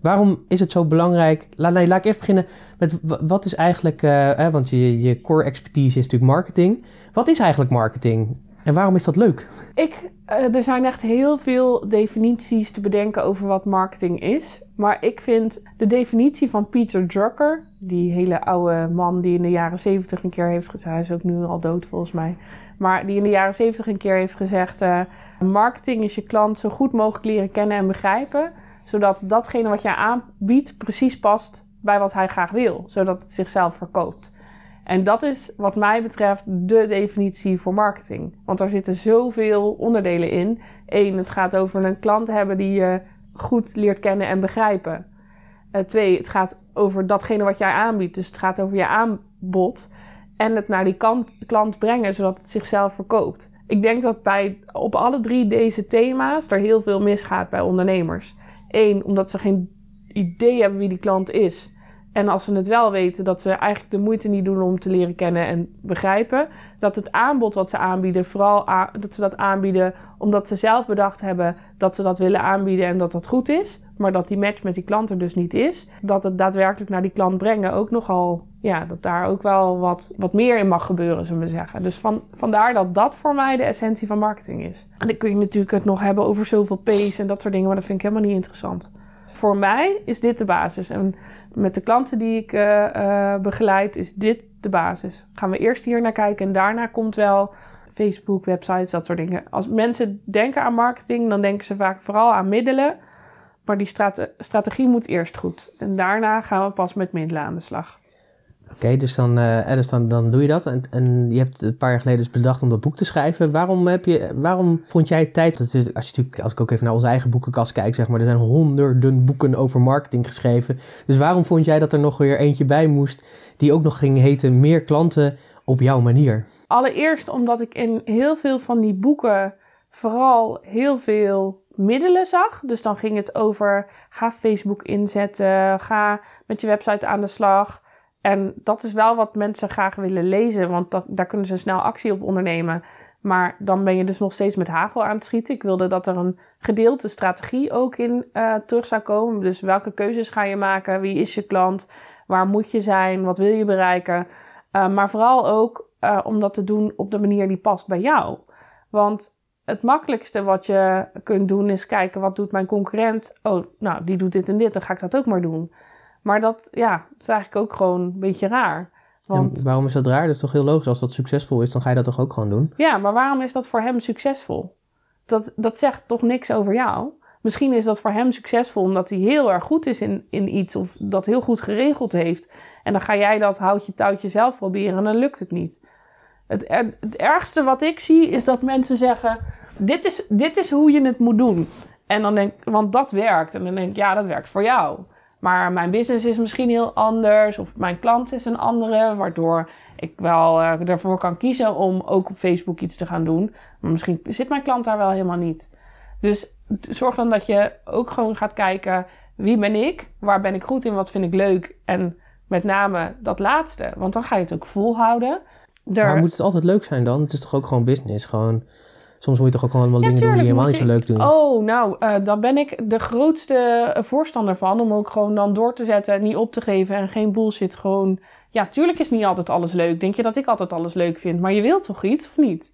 Speaker 1: Waarom is het zo belangrijk? Laat, nee, laat ik eerst beginnen met wat is eigenlijk, eh, hè, want je, je core expertise is natuurlijk marketing. Wat is eigenlijk marketing? En waarom is dat leuk?
Speaker 2: Ik, eh, er zijn echt heel veel definities te bedenken over wat marketing is. Maar ik vind de definitie van Peter Drucker, die hele oude man die in de jaren 70 een keer heeft gezegd, hij is ook nu al dood volgens mij, maar die in de jaren 70 een keer heeft gezegd: eh, marketing is je klant zo goed mogelijk leren kennen en begrijpen, zodat datgene wat jij aanbiedt precies past bij wat hij graag wil, zodat het zichzelf verkoopt. En dat is wat mij betreft de definitie voor marketing. Want daar zitten zoveel onderdelen in. Eén, het gaat over een klant hebben die je goed leert kennen en begrijpen. Eh, twee, het gaat over datgene wat jij aanbiedt. Dus het gaat over je aanbod. En het naar die klant brengen, zodat het zichzelf verkoopt. Ik denk dat bij, op alle drie deze thema's er heel veel misgaat bij ondernemers. Eén, omdat ze geen idee hebben wie die klant is. En als ze het wel weten, dat ze eigenlijk de moeite niet doen om te leren kennen en begrijpen. Dat het aanbod wat ze aanbieden, vooral dat ze dat aanbieden omdat ze zelf bedacht hebben dat ze dat willen aanbieden en dat dat goed is. Maar dat die match met die klant er dus niet is. Dat het daadwerkelijk naar die klant brengen ook nogal, ja, dat daar ook wel wat, wat meer in mag gebeuren, zullen we zeggen. Dus van, vandaar dat dat voor mij de essentie van marketing is. En dan kun je natuurlijk het nog hebben over zoveel P's en dat soort dingen, maar dat vind ik helemaal niet interessant. Voor mij is dit de basis. En met de klanten die ik eh, eh, begeleid, is dit de basis. Gaan we eerst hier naar kijken en daarna komt wel Facebook, websites, dat soort dingen. Als mensen denken aan marketing, dan denken ze vaak vooral aan middelen. Maar die strate- strategie moet eerst goed. En daarna gaan we pas met middelen aan de slag.
Speaker 1: Oké, dus, dan, dus dan, dan doe je dat. En, en je hebt een paar jaar geleden dus bedacht om dat boek te schrijven. Waarom, heb je, waarom vond jij tijd? Dat is, als, je natuurlijk, als ik ook even naar onze eigen boekenkast kijk, zeg maar, er zijn honderden boeken over marketing geschreven. Dus waarom vond jij dat er nog weer eentje bij moest, die ook nog ging heten Meer klanten op jouw manier?
Speaker 2: Allereerst omdat ik in heel veel van die boeken vooral heel veel middelen zag. Dus dan ging het over ga Facebook inzetten, ga met je website aan de slag. En dat is wel wat mensen graag willen lezen, want dat, daar kunnen ze snel actie op ondernemen. Maar dan ben je dus nog steeds met hagel aan het schieten. Ik wilde dat er een gedeelte strategie ook in eh, terug zou komen. Dus welke keuzes ga je maken? Wie is je klant? Waar moet je zijn? Wat wil je bereiken? Uh, maar vooral ook uh, om dat te doen op de manier die past bij jou. Want het makkelijkste wat je kunt doen is kijken wat doet mijn concurrent. Oh, nou, die doet dit en dit, dan ga ik dat ook maar doen. Maar dat, ja, dat is eigenlijk ook gewoon een beetje raar. Want,
Speaker 1: en waarom is dat raar? Dat is toch heel logisch. Als dat succesvol is, dan ga je dat toch ook gewoon doen?
Speaker 2: Ja, maar waarom is dat voor hem succesvol? Dat, dat zegt toch niks over jou? Misschien is dat voor hem succesvol omdat hij heel erg goed is in, in iets of dat heel goed geregeld heeft. En dan ga jij dat houtje touwtje zelf proberen en dan lukt het niet. Het, het ergste wat ik zie is dat mensen zeggen: dit is, dit is hoe je het moet doen. En dan denk want dat werkt. En dan denk ik, ja, dat werkt voor jou. Maar mijn business is misschien heel anders. Of mijn klant is een andere. Waardoor ik wel uh, ervoor kan kiezen om ook op Facebook iets te gaan doen. Maar misschien zit mijn klant daar wel helemaal niet. Dus zorg dan dat je ook gewoon gaat kijken. Wie ben ik? Waar ben ik goed in? Wat vind ik leuk? En met name dat laatste. Want dan ga je het ook volhouden.
Speaker 1: Er... Maar moet het altijd leuk zijn dan? Het is toch ook gewoon business? Gewoon... Soms moet je toch ook gewoon allemaal
Speaker 2: ja,
Speaker 1: dingen doen die helemaal niet zo leuk doen.
Speaker 2: Oh, nou, uh, dan ben ik de grootste voorstander van. Om ook gewoon dan door te zetten en niet op te geven. En geen bullshit. Gewoon, ja, tuurlijk is niet altijd alles leuk. Denk je dat ik altijd alles leuk vind? Maar je wilt toch iets, of niet?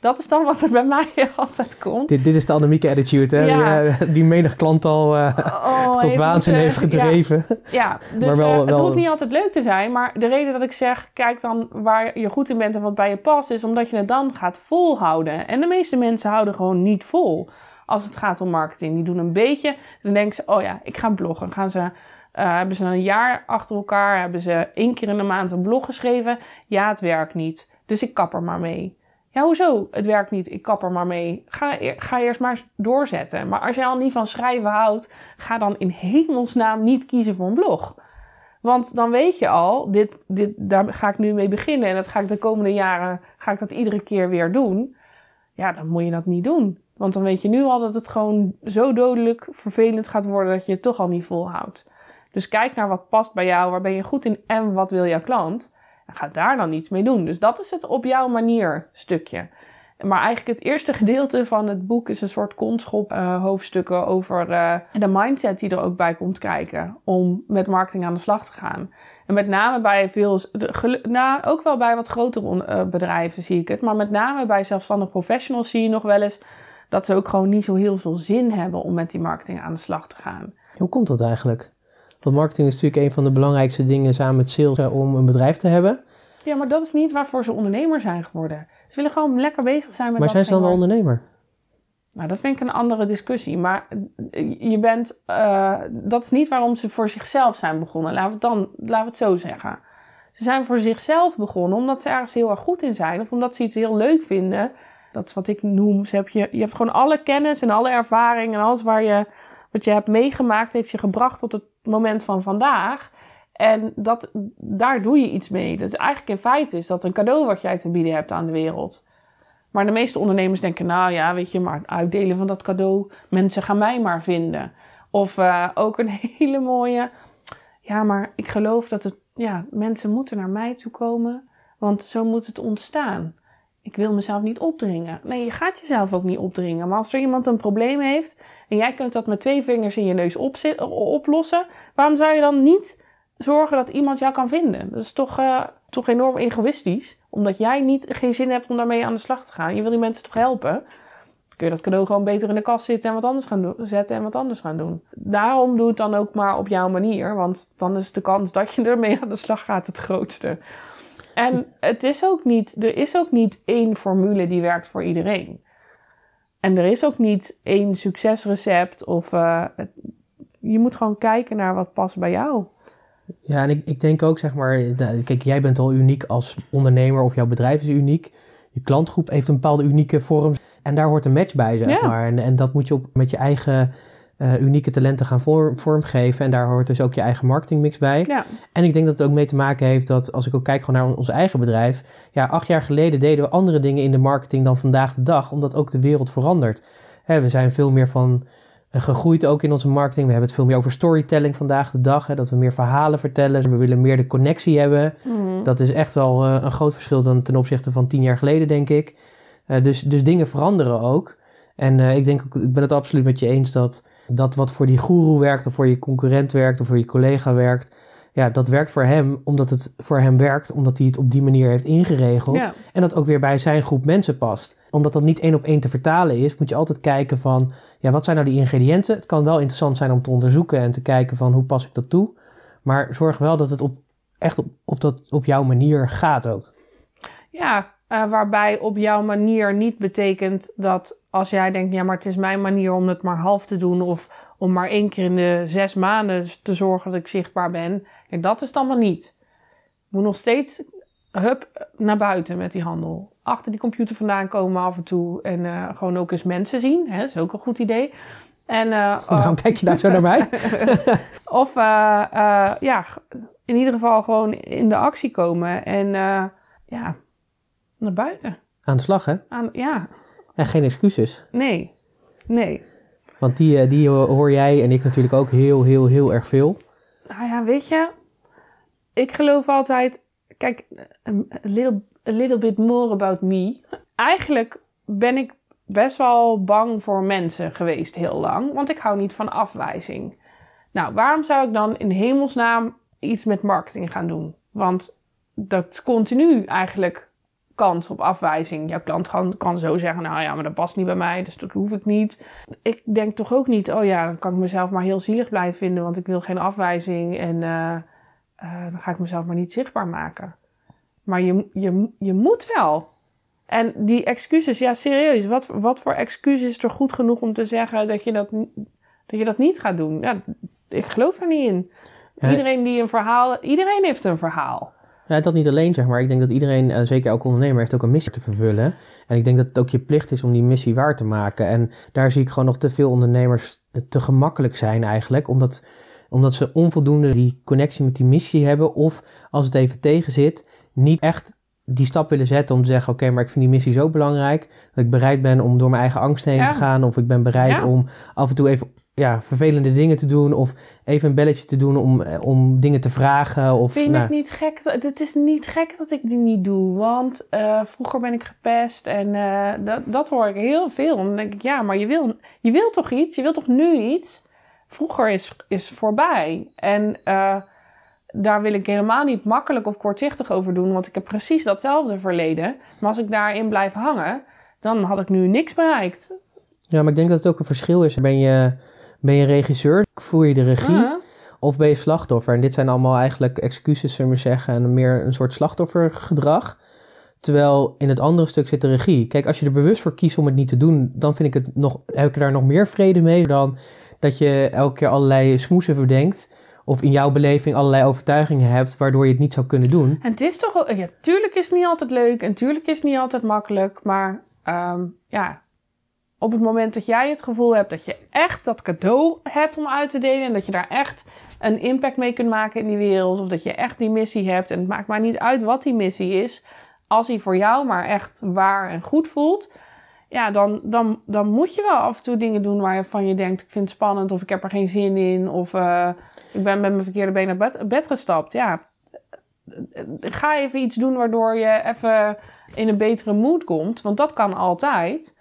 Speaker 2: Dat is dan wat er bij mij altijd komt.
Speaker 1: Dit, dit is de Annemieke attitude, hè?
Speaker 2: Ja.
Speaker 1: Die, uh, die menig klant al uh,
Speaker 2: oh,
Speaker 1: tot
Speaker 2: even
Speaker 1: waanzin heeft gedreven.
Speaker 2: Ja, dus
Speaker 1: Maar wel-
Speaker 2: eh, het
Speaker 1: wel-
Speaker 2: hoeft niet altijd leuk te zijn. Maar de reden dat ik zeg, kijk dan waar je goed in bent en wat bij je past, is omdat je het dan gaat volhouden. En de meeste mensen houden gewoon niet vol als het gaat om marketing. Die doen een beetje, dan denken ze, oh ja, ik ga bloggen. Gaan ze, eh, hebben ze een jaar achter elkaar, hebben ze één keer in de maand een blog geschreven. Ja, het werkt niet, dus ik kap er maar mee. Ja, hoezo? Het werkt niet, ik kap er maar mee. Ga, ga eerst maar doorzetten. Maar als je al niet van schrijven houdt, ga dan in hemelsnaam niet kiezen voor een blog. Want dan weet je al, dit, dit, daar ga ik nu mee beginnen en dat ga ik de komende jaren ga ik dat iedere keer weer doen. Ja, dan moet je dat niet doen. Want dan weet je nu al dat het gewoon zo dodelijk vervelend gaat worden dat je het toch al niet volhoudt. Dus kijk naar wat past bij jou, waar ben je goed in en wat wil jouw klant. Ga daar dan iets mee doen. Dus dat is het op jouw manier stukje. Maar eigenlijk het eerste gedeelte van het boek is een soort konschop eh, hoofdstukken over eh, de mindset die er ook bij komt kijken om met marketing aan de slag te gaan. En met name bij veel, nou, ook wel bij wat grotere eh, bedrijven zie ik het, maar met name bij zelfstandig professionals zie je nog wel eens dat ze ook gewoon niet zo heel veel zin hebben om met die marketing aan de slag te gaan.
Speaker 1: Hoe komt dat eigenlijk? Want marketing is natuurlijk een van de belangrijkste dingen samen met sales eh, om een bedrijf te hebben.
Speaker 2: Ja, maar dat is niet waarvoor ze ondernemer zijn geworden. Ze willen gewoon lekker bezig zijn met
Speaker 1: Maar zijn ze dan wel ondernemer?
Speaker 2: Nou, dat vind ik een andere discussie. Maar je bent, eh, dat is niet waarom ze voor zichzelf zijn begonnen. Laten we het dan, laten we het zo zeggen. Ze zijn voor zichzelf begonnen omdat ze ergens heel erg goed in zijn. Of omdat ze iets heel leuk vinden. Dat is wat ik noem. Ze heb je, je hebt gewoon alle kennis en alle ervaring en alles waar je, wat je hebt meegemaakt, heeft je gebracht tot het moment van vandaag. En dat, daar doe je iets mee. Dat is eigenlijk in feite is dat een cadeau wat jij te bieden hebt aan de wereld. Maar de meeste ondernemers denken, nou ja, weet je, maar het uitdelen van dat cadeau, mensen gaan mij maar vinden. Of eh, ook een hele mooie, ja, maar ik geloof dat het, ja, mensen moeten naar mij toe komen, want zo moet het ontstaan. Ik wil mezelf niet opdringen. Nee, je gaat jezelf ook niet opdringen. Maar als er iemand een probleem heeft en jij kunt dat met twee vingers in je neus oplossen, waarom zou je dan niet zorgen dat iemand jou kan vinden? Dat is toch, eh, toch enorm egoïstisch, omdat jij niet, geen zin hebt om daarmee aan de slag te gaan. Je wil die mensen toch helpen? Kun je dat cadeau gewoon beter in de kast zitten en wat anders gaan zetten en wat anders gaan doen. Daarom doe het dan ook maar op jouw manier, want dan is de kans dat je ermee aan de slag gaat het grootste. En het is ook niet, er is ook niet één formule die werkt voor iedereen. En er is ook niet één succesrecept of eh, je moet gewoon kijken naar wat past bij jou.
Speaker 1: Ja, en ik, ik denk ook, zeg maar, nou, kijk, jij bent al uniek als ondernemer of jouw bedrijf is uniek. Je klantgroep heeft een bepaalde unieke vorm en daar hoort een match bij, zeg
Speaker 2: Ja.
Speaker 1: maar. En, en dat moet je op, met je eigen eh, unieke talenten gaan vorm, vormgeven en daar hoort dus ook je eigen marketingmix bij.
Speaker 2: Ja,
Speaker 1: En ik denk dat het ook mee te maken heeft dat, als ik ook kijk gewoon naar ons eigen bedrijf, ja, acht jaar geleden deden we andere dingen in de marketing dan vandaag de dag, omdat ook de wereld verandert. Hè, we zijn veel meer van eh, gegroeid ook in onze marketing. We hebben het veel meer over storytelling vandaag de dag, hè, dat we meer verhalen vertellen. We willen meer de connectie hebben. Dat is echt wel eh, een groot verschil dan ten opzichte van tien jaar geleden, denk ik. Dus, dus dingen veranderen ook. En ik denk ook, ik ben het absoluut met je eens dat dat wat voor die guru werkt, of voor je concurrent werkt, of voor je collega werkt, ja, dat werkt voor hem omdat het voor hem werkt, omdat hij het op die manier heeft ingeregeld.
Speaker 2: Ja.
Speaker 1: En dat ook weer bij zijn groep mensen past. Omdat dat niet één op één te vertalen is, moet je altijd kijken van, ja, wat zijn nou die ingrediënten? Het kan wel interessant zijn om te onderzoeken en te kijken van, hoe pas ik dat toe? Maar zorg wel dat het op, echt op, op, dat, op jouw manier gaat ook.
Speaker 2: Ja, eh, waarbij op jouw manier niet betekent dat als jij denkt, ja, maar het is mijn manier om het maar half te doen of om maar één keer in de zes maanden te zorgen dat ik zichtbaar ben. Ja, dat is dan maar niet. Je moet nog steeds, hup, naar buiten met die handel. Achter die computer vandaan komen af en toe en eh, gewoon ook eens mensen zien. Hè, dat is ook een goed idee. En, eh,
Speaker 1: Waarom kijk je daar zo naar mij?
Speaker 2: of ja, in ieder geval gewoon in de actie komen en ja, naar buiten.
Speaker 1: Aan de slag, hè?
Speaker 2: Aan, ja,
Speaker 1: En geen excuses.
Speaker 2: nee, nee.
Speaker 1: Want die, eh, die hoor jij en ik natuurlijk ook heel, heel, heel erg veel.
Speaker 2: Nou ja, weet je, ik geloof altijd, kijk, a little, a little bit more about me. Eigenlijk ben ik best wel bang voor mensen geweest heel lang, want ik hou niet van afwijzing. Nou, waarom zou ik dan in hemelsnaam iets met marketing gaan doen? Want dat continu eigenlijk kans op afwijzing. Jouw klant kan, kan zo zeggen, nou ja, maar dat past niet bij mij, dus dat hoef ik niet. Ik denk toch ook niet, oh ja, dan kan ik mezelf maar heel zielig blijven vinden, want ik wil geen afwijzing en uh, uh, dan ga ik mezelf maar niet zichtbaar maken. Maar je, je, je moet wel. En die excuses, ja serieus, wat, wat voor excuses is er goed genoeg om te zeggen dat je dat, dat, je dat niet gaat doen? Ja, ik geloof er niet in. Iedereen die een verhaal, iedereen heeft een verhaal.
Speaker 1: Ja, dat niet alleen, zeg maar. Ik denk dat iedereen, uh, zeker elke ondernemer, heeft ook een missie te vervullen. En ik denk dat het ook je plicht is om die missie waar te maken. En daar zie ik gewoon nog te veel ondernemers te gemakkelijk zijn eigenlijk. Omdat, omdat ze onvoldoende die connectie met die missie hebben. Of als het even tegen zit, niet echt die stap willen zetten om te zeggen: Oké, maar ik vind die missie zo belangrijk dat ik bereid ben om door mijn eigen angst heen te gaan. Of ik ben bereid ja. om af en toe even ja, vervelende dingen te doen of even een belletje te doen om, eh, om dingen te vragen. Of,
Speaker 2: Vind je nou. het niet gek? Het is niet gek dat ik die niet doe, want uh, vroeger ben ik gepest en uh, dat, dat hoor ik heel veel. dan denk ik, ja, maar je wil, je wil toch iets? Je wil toch nu iets? Vroeger is, is voorbij. En uh, daar wil ik helemaal niet makkelijk of kortzichtig over doen, want ik heb precies datzelfde verleden. Maar als ik daarin blijf hangen, dan had ik nu niks bereikt.
Speaker 1: Ja, maar ik denk dat het ook een verschil is. Ben je ben je regisseur? Voer je de regie? Uh -huh. Of ben je slachtoffer? En dit zijn allemaal eigenlijk excuses, zullen we zeggen, en meer een soort slachtoffergedrag. Terwijl in het andere stuk zit de regie. Kijk, als je er bewust voor kiest om het niet te doen, dan vind ik het nog, heb ik daar nog meer vrede mee dan dat je elke keer allerlei smoesen verdenkt. Of in jouw beleving allerlei overtuigingen hebt waardoor je het niet zou kunnen doen.
Speaker 2: En het is toch, ja, tuurlijk is het niet altijd leuk en tuurlijk is het niet altijd makkelijk. Maar um, ja, op het moment dat jij het gevoel hebt dat je echt dat cadeau hebt om uit te delen en dat je daar echt een impact mee kunt maken in die wereld, of dat je echt die missie hebt, en het maakt maar niet uit wat die missie is, als die voor jou maar echt waar en goed voelt, ja, dan, dan, dan moet je wel af en toe dingen doen waarvan je denkt: ik vind het spannend, of ik heb er geen zin in, of uh, ik ben met mijn verkeerde been naar bed, bed gestapt. Ja, ga even iets doen waardoor je even in een betere mood komt, want dat kan altijd.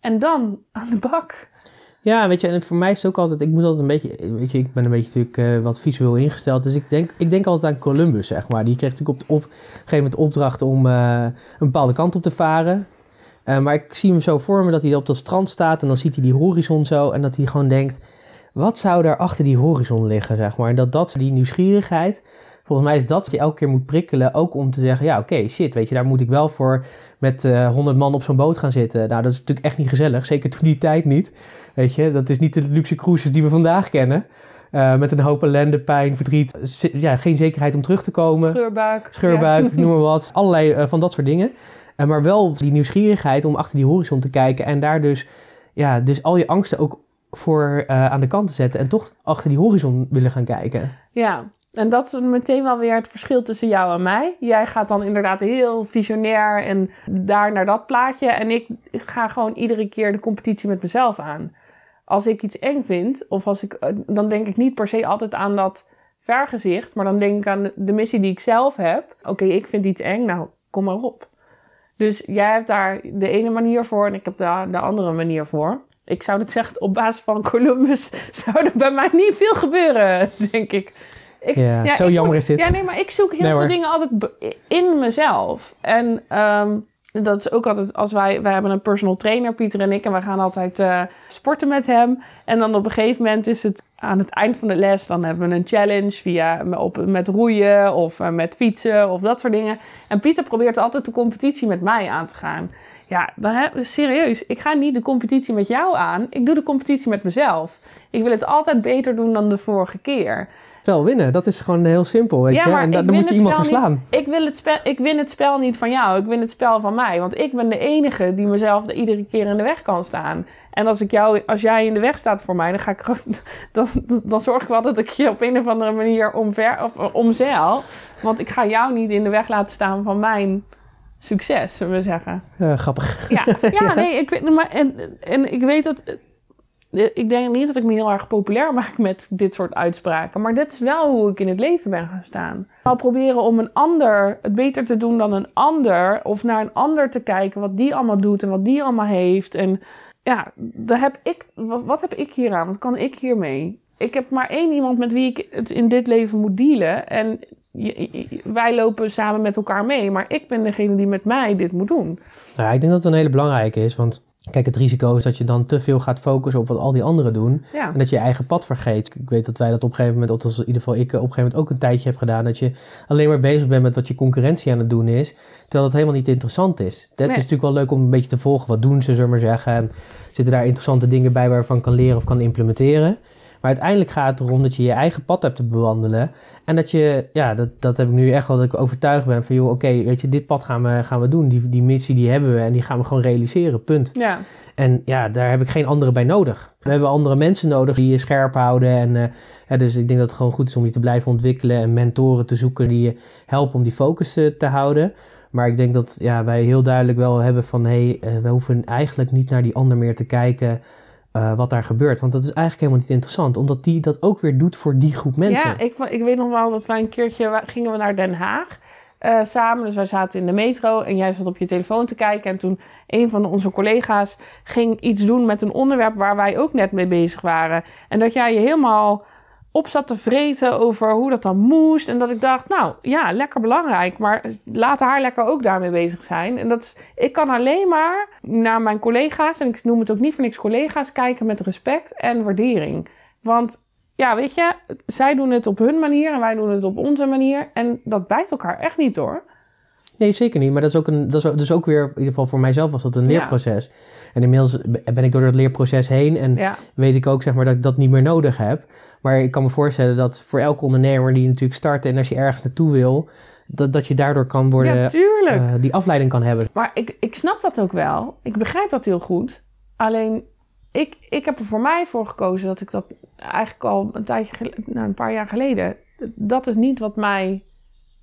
Speaker 2: En dan aan de bak.
Speaker 1: Ja, weet je, en voor mij is het ook altijd, ik moet altijd een beetje, weet je, ik ben een beetje natuurlijk uh, wat visueel ingesteld. Dus ik denk, ik denk altijd aan Columbus, zeg maar. Die kreeg natuurlijk op, een gegeven moment opdracht om uh, een bepaalde kant op te varen. Uh, maar ik zie hem zo voor me dat hij op dat strand staat en dan ziet hij die horizon zo. En dat hij gewoon denkt, wat zou daar achter die horizon liggen, zeg maar. En dat dat, die nieuwsgierigheid, volgens mij is dat wat je elke keer moet prikkelen. Ook om te zeggen, ja oké, okay, shit, weet je, daar moet ik wel voor met uh, 100 man op zo'n boot gaan zitten. Nou, dat is natuurlijk echt niet gezellig. Zeker toen die tijd niet. Weet je, dat is niet de luxe cruises die we vandaag kennen. Uh, met een hoop ellende, pijn, verdriet. Ja, geen zekerheid om terug te komen.
Speaker 2: Scheurbuik.
Speaker 1: Scheurbuik, ja. noem maar wat. Allerlei uh, van dat soort dingen. Uh, maar wel die nieuwsgierigheid om achter die horizon te kijken. En daar dus, ja, dus al je angsten ook voor aan de kant te zetten. En toch achter die horizon willen gaan kijken.
Speaker 2: Ja, en dat is meteen wel weer het verschil tussen jou en mij. Jij gaat dan inderdaad heel visionair en daar naar dat plaatje. En ik, ga gewoon iedere keer de competitie met mezelf aan. Als ik iets eng vind, of als ik, dan denk ik niet per se altijd aan dat vergezicht. Maar dan denk ik aan de missie die ik zelf heb. Oké, ik vind iets eng, nou kom maar op. Dus jij hebt daar de ene manier voor en ik heb daar de andere manier voor. Ik zou het zeggen, op basis van Columbus zou er bij mij niet veel gebeuren, denk ik.
Speaker 1: Ik, ja, ja, zo jammer
Speaker 2: moet,
Speaker 1: is dit.
Speaker 2: Ja, nee, maar ik zoek heel nee, veel hoor. dingen altijd in mezelf. En um, dat is ook altijd als wij... Wij hebben een personal trainer, Pieter en ik. En wij gaan altijd uh, sporten met hem. En dan op een gegeven moment is het aan het eind van de les... Dan hebben we een challenge via op, met roeien of uh, met fietsen of dat soort dingen. En Pieter probeert altijd de competitie met mij aan te gaan. Ja, dan heb, serieus. Ik ga niet de competitie met jou aan. Ik doe de competitie met mezelf. Ik wil het altijd beter doen dan de vorige keer
Speaker 1: spel winnen. Dat is gewoon heel simpel, weet
Speaker 2: ja,
Speaker 1: je. En dan moet je iemand verslaan.
Speaker 2: Ik, wil het spel, ik win het spel niet van jou. Ik win het spel van mij. Want ik ben de enige die mezelf iedere keer in de weg kan staan. En als, ik jou, als jij in de weg staat voor mij, dan, ga ik, dan, dan zorg ik wel dat ik je op een of andere manier omver, of, omzeil. Want ik ga jou niet in de weg laten staan van mijn succes, zullen we zeggen.
Speaker 1: Uh, grappig.
Speaker 2: Ja, ja, nee, ik weet, maar, en, en ik weet dat ik denk niet dat ik me heel erg populair maak met dit soort uitspraken. Maar dit is wel hoe ik in het leven ben gaan staan. Al proberen om een ander het beter te doen dan een ander. Of naar een ander te kijken wat die allemaal doet en wat die allemaal heeft. En ja, daar heb ik, wat, heb ik hier aan? Wat kan ik hiermee? Ik heb maar één iemand met wie ik het in dit leven moet dealen. En wij lopen samen met elkaar mee, maar ik ben degene die met mij dit moet doen.
Speaker 1: Nou, ik denk dat het een hele belangrijke is, want Kijk, het risico is dat je dan te veel gaat focussen op wat al die anderen doen. En dat je je eigen pad vergeet. Ik weet dat wij dat op een gegeven moment, of in ieder geval ik op een gegeven moment ook een tijdje heb gedaan. Dat je alleen maar bezig bent met wat je concurrentie aan het doen is. Terwijl dat helemaal niet interessant is. Het is natuurlijk wel leuk om een beetje te volgen. Wat doen ze, zullen we maar zeggen. En zitten daar interessante dingen bij waarvan kan leren of kan implementeren. Maar uiteindelijk gaat het erom dat je je eigen pad hebt te bewandelen. En dat je, ja, dat, dat heb ik nu echt wel, dat ik overtuigd ben van, joh, oké, weet je, dit pad gaan we, gaan we doen. Die, die missie die hebben we en die gaan we gewoon realiseren, punt.
Speaker 2: Ja.
Speaker 1: En ja, daar heb ik geen andere bij nodig. We hebben andere mensen nodig die je scherp houden. En uh, ja, dus ik denk dat het gewoon goed is om je te blijven ontwikkelen en mentoren te zoeken die je helpen om die focus uh, te houden. Maar ik denk dat ja, wij heel duidelijk wel hebben van hé, hey, uh, we hoeven eigenlijk niet naar die ander meer te kijken. Uh, wat daar gebeurt. Want dat is eigenlijk helemaal niet interessant. Omdat die dat ook weer doet voor die groep mensen.
Speaker 2: Ja, ik, ik weet nog wel dat wij een keertje gingen we naar Den Haag. Uh, samen. Dus wij zaten in de metro en jij zat op je telefoon te kijken. En toen een van onze collega's ging iets doen met een onderwerp waar wij ook net mee bezig waren. En dat jij je helemaal op zat te vreten over hoe dat dan moest. En dat ik dacht, nou ja, lekker belangrijk. Maar laat haar lekker ook daarmee bezig zijn. En dat is, ik kan alleen maar naar mijn collega's, en ik noem het ook niet voor niks collega's, kijken met respect en waardering. Want ja, weet je, zij doen het op hun manier en wij doen het op onze manier. En dat bijt elkaar echt niet hoor.
Speaker 1: Nee, zeker niet. Maar dat is ook, een, dat is dus ook weer, in ieder geval voor mijzelf was dat een leerproces. En inmiddels ben ik door dat leerproces heen en weet ik ook zeg maar dat ik dat niet meer nodig heb. Maar ik kan me voorstellen dat voor elke ondernemer die natuurlijk start en als je ergens naartoe wil, dat, dat je daardoor kan worden,
Speaker 2: ja, uh,
Speaker 1: die afleiding kan hebben.
Speaker 2: Maar ik, ik snap dat ook wel. Ik begrijp dat heel goed. Alleen ik, ik heb er voor mij voor gekozen dat ik dat eigenlijk al een tijdje, nou, een paar jaar geleden. Dat is niet wat mij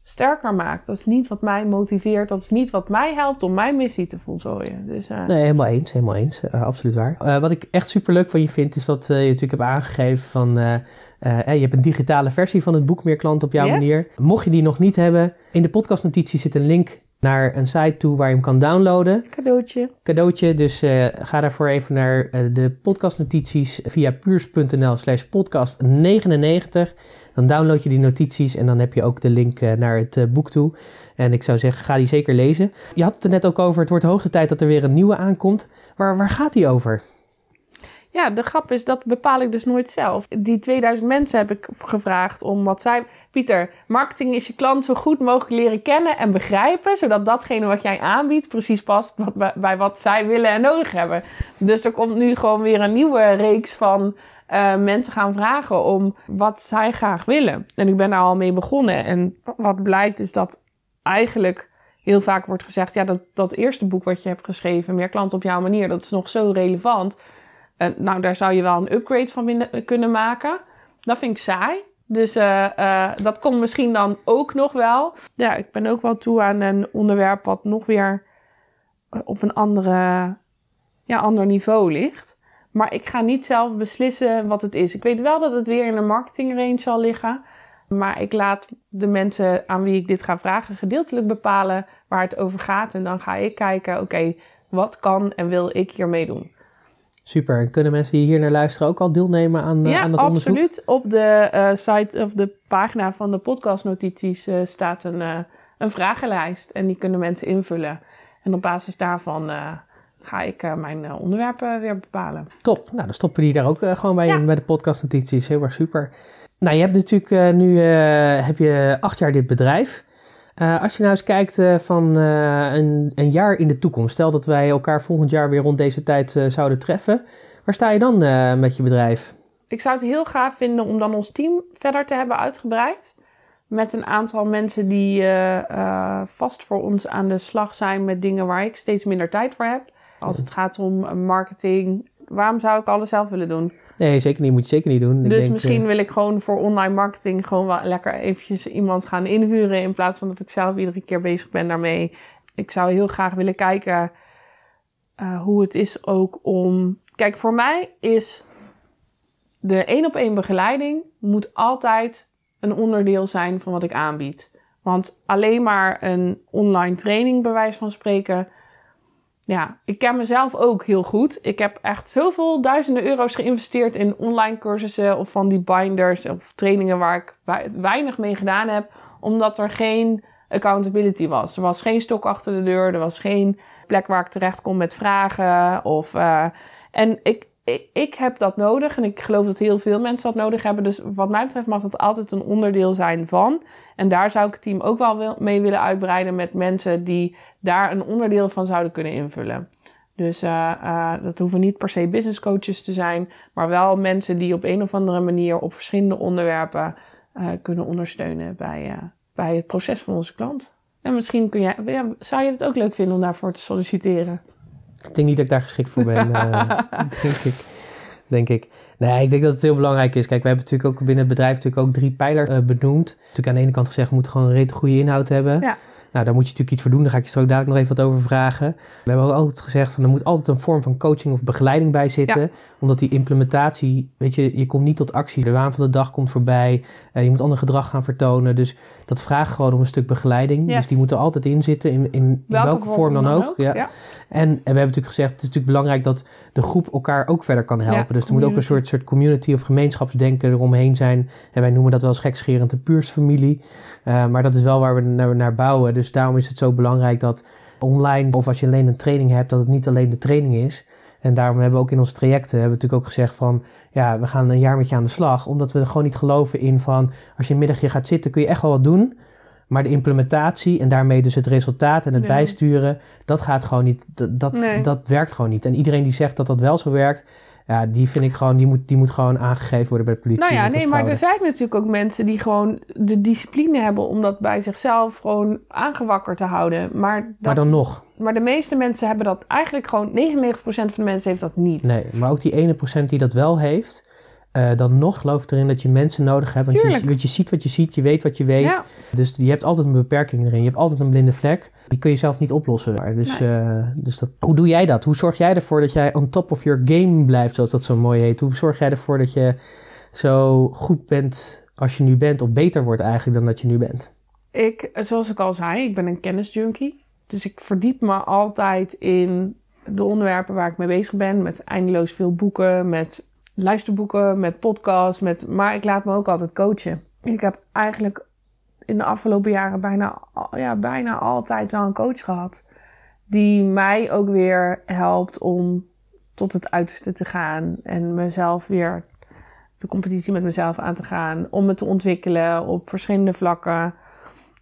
Speaker 2: sterker maakt. Dat is niet wat mij motiveert. Dat is niet wat mij helpt om mijn missie te voltooien. Dus, uh...
Speaker 1: Nee, helemaal eens. Helemaal eens. Uh, absoluut waar. Uh, wat ik echt super leuk van je vind, is dat je natuurlijk hebt aangegeven van... je hebt een digitale versie van het boek Meer Klanten op jouw yes. manier. Mocht je die nog niet hebben, in de podcastnotitie zit een link naar een site toe waar je hem kan downloaden.
Speaker 2: Cadeautje.
Speaker 1: Cadeautje. Dus uh, ga daarvoor even naar uh, de podcastnotities via puurs.nl slash podcast 99. Dan download je die notities en dan heb je ook de link uh, naar het boek toe. En ik zou zeggen, ga die zeker lezen. Je had het er net ook over, het wordt hoogste tijd dat er weer een nieuwe aankomt. Waar, waar gaat die over?
Speaker 2: Ja, de grap is, dat bepaal ik dus nooit zelf. Die 2000 mensen heb ik gevraagd om wat zij... Pieter, marketing is je klant zo goed mogelijk leren kennen en begrijpen... zodat datgene wat jij aanbiedt precies past bij wat zij willen en nodig hebben. Dus er komt nu gewoon weer een nieuwe reeks van... Uh, mensen gaan vragen om wat zij graag willen. En ik ben daar al mee begonnen. En wat blijkt is dat eigenlijk heel vaak wordt gezegd... ja, dat, dat eerste boek wat je hebt geschreven... Meer klanten op jouw manier, dat is nog zo relevant... Uh, nou, daar zou je wel een upgrade van binnen, kunnen maken. Dat vind ik saai. Dus uh, dat komt misschien dan ook nog wel. Ja, ik ben ook wel toe aan een onderwerp wat nog weer op een andere, ja, ander niveau ligt. Maar ik ga niet zelf beslissen wat het is. Ik weet wel dat het weer in een marketingrange zal liggen. Maar ik laat de mensen aan wie ik dit ga vragen gedeeltelijk bepalen waar het over gaat. En dan ga ik kijken, oké, wat kan en wil ik hiermee doen?
Speaker 1: Super. En kunnen mensen die hier naar luisteren ook al deelnemen aan,
Speaker 2: ja,
Speaker 1: aan dat
Speaker 2: onderzoek?
Speaker 1: Ja,
Speaker 2: absoluut. Op de uh, site of de pagina van de podcastnotities uh, staat een, uh, een vragenlijst. En die kunnen mensen invullen. En op basis daarvan ga ik mijn onderwerpen weer bepalen.
Speaker 1: Top. Nou, dan stoppen we die daar ook gewoon bij, ja. bij de podcastnotities. Heel erg super. Nou, je hebt natuurlijk nu heb je acht jaar dit bedrijf. Uh, als je nou eens kijkt uh, van uh, een, een, jaar in de toekomst, stel dat wij elkaar volgend jaar weer rond deze tijd zouden treffen, waar sta je dan met je bedrijf?
Speaker 2: Ik zou het heel gaaf vinden om dan ons team verder te hebben uitgebreid. Met een aantal mensen die vast voor ons aan de slag zijn met dingen waar ik steeds minder tijd voor heb. Als het gaat om marketing, waarom zou ik alles zelf willen doen?
Speaker 1: Nee, zeker niet. Moet je zeker niet doen.
Speaker 2: Dus ik denk, misschien uh... wil ik gewoon voor online marketing gewoon wel lekker eventjes iemand gaan inhuren. In plaats van dat ik zelf iedere keer bezig ben daarmee. Ik zou heel graag willen kijken uh, hoe het is ook om. Kijk, voor mij is de één op één begeleiding moet altijd een onderdeel zijn van wat ik aanbied. Want alleen maar een online training, bij wijze van spreken ja, ik ken mezelf ook heel goed. Ik heb echt zoveel duizenden euro's geïnvesteerd in online cursussen of van die binders of trainingen waar ik weinig mee gedaan heb. Omdat er geen accountability was. Er was geen stok achter de deur. Er was geen plek waar ik terecht kon met vragen. Of, uh, en ik, ik, ik, heb dat nodig. En ik geloof dat heel veel mensen dat nodig hebben. Dus wat mij betreft mag dat altijd een onderdeel zijn van. En daar zou ik het team ook wel mee willen uitbreiden met mensen die daar een onderdeel van zouden kunnen invullen. Dus uh, uh, dat hoeven niet per se business coaches te zijn, maar wel mensen die op een of andere manier op verschillende onderwerpen uh, kunnen ondersteunen bij, bij het proces van onze klant. En misschien kun jij, ja, zou je het ook leuk vinden om daarvoor te solliciteren?
Speaker 1: Ik denk niet dat ik daar geschikt voor ben, denk ik. Denk ik. Nee, ik denk dat het heel belangrijk is. Kijk, we hebben natuurlijk ook binnen het bedrijf natuurlijk ook drie pijlers benoemd. Natuurlijk aan de ene kant gezegd, we moeten gewoon een goede inhoud hebben.
Speaker 2: Ja.
Speaker 1: Nou, daar moet je natuurlijk iets voor doen. Daar ga ik je straks dadelijk nog even wat over vragen. We hebben ook altijd gezegd van er moet altijd een vorm van coaching of begeleiding bij zitten.
Speaker 2: Ja.
Speaker 1: Omdat die implementatie, weet je, je komt niet tot actie. De waan van de dag komt voorbij. Uh, je moet ander gedrag gaan vertonen. Dus dat vraagt gewoon om een stuk begeleiding.
Speaker 2: Yes.
Speaker 1: Dus die moet er altijd in zitten, in, in, in welke, vorm dan, ook. Ja.
Speaker 2: Ja.
Speaker 1: En, en we hebben natuurlijk gezegd, het is natuurlijk belangrijk dat de groep elkaar ook verder kan helpen.
Speaker 2: Ja,
Speaker 1: dus er moet ook een soort, soort community of gemeenschapsdenken eromheen zijn. En wij noemen dat wel eens gekscherend de puursfamilie. Uh, maar dat is wel waar we naar, naar bouwen. Dus daarom is het zo belangrijk dat online, of als je alleen een training hebt, dat het niet alleen de training is. En daarom hebben we ook in onze trajecten hebben we natuurlijk ook gezegd van ja, we gaan een jaar met je aan de slag. Omdat we er gewoon niet geloven in van als je een middagje gaat zitten, kun je echt wel wat doen. Maar de implementatie en daarmee dus het resultaat en het
Speaker 2: Nee.
Speaker 1: bijsturen, dat gaat gewoon niet. Dat, dat,
Speaker 2: Nee.
Speaker 1: dat werkt gewoon niet. En iedereen die zegt dat dat wel zo werkt, ja, die vind ik gewoon, die moet, die moet gewoon aangegeven worden bij de politie.
Speaker 2: Nou ja, nee, maar er zijn natuurlijk ook mensen die gewoon de discipline hebben om dat bij zichzelf gewoon aangewakkerd te houden. Maar, dat,
Speaker 1: Maar dan nog.
Speaker 2: maar de meeste mensen hebben dat eigenlijk gewoon, 99% van de mensen heeft dat niet.
Speaker 1: Nee, maar ook die ene procent die dat wel heeft, eh, dan nog geloof ik erin dat je mensen nodig hebt. Want je, want je ziet wat je ziet, je weet wat je weet.
Speaker 2: Ja.
Speaker 1: Dus je hebt altijd een beperking erin. Je hebt altijd een blinde vlek. Die kun je zelf niet oplossen. Dus, eh, dus dat, hoe doe jij dat? Hoe zorg jij ervoor dat jij on top of your game blijft, zoals dat zo mooi heet? Hoe zorg jij ervoor dat je zo goed bent als je nu bent, of beter wordt eigenlijk dan dat je nu bent?
Speaker 2: Ik, zoals ik al zei, ik ben een kennisjunkie. Dus ik verdiep me altijd in de onderwerpen waar ik mee bezig ben. Met eindeloos veel boeken, met luisterboeken, met podcasts. Met, maar ik laat me ook altijd coachen. Ik heb eigenlijk in de afgelopen jaren bijna, ja, bijna altijd wel een coach gehad. Die mij ook weer helpt om tot het uiterste te gaan. En mezelf weer de competitie met mezelf aan te gaan. Om me te ontwikkelen op verschillende vlakken.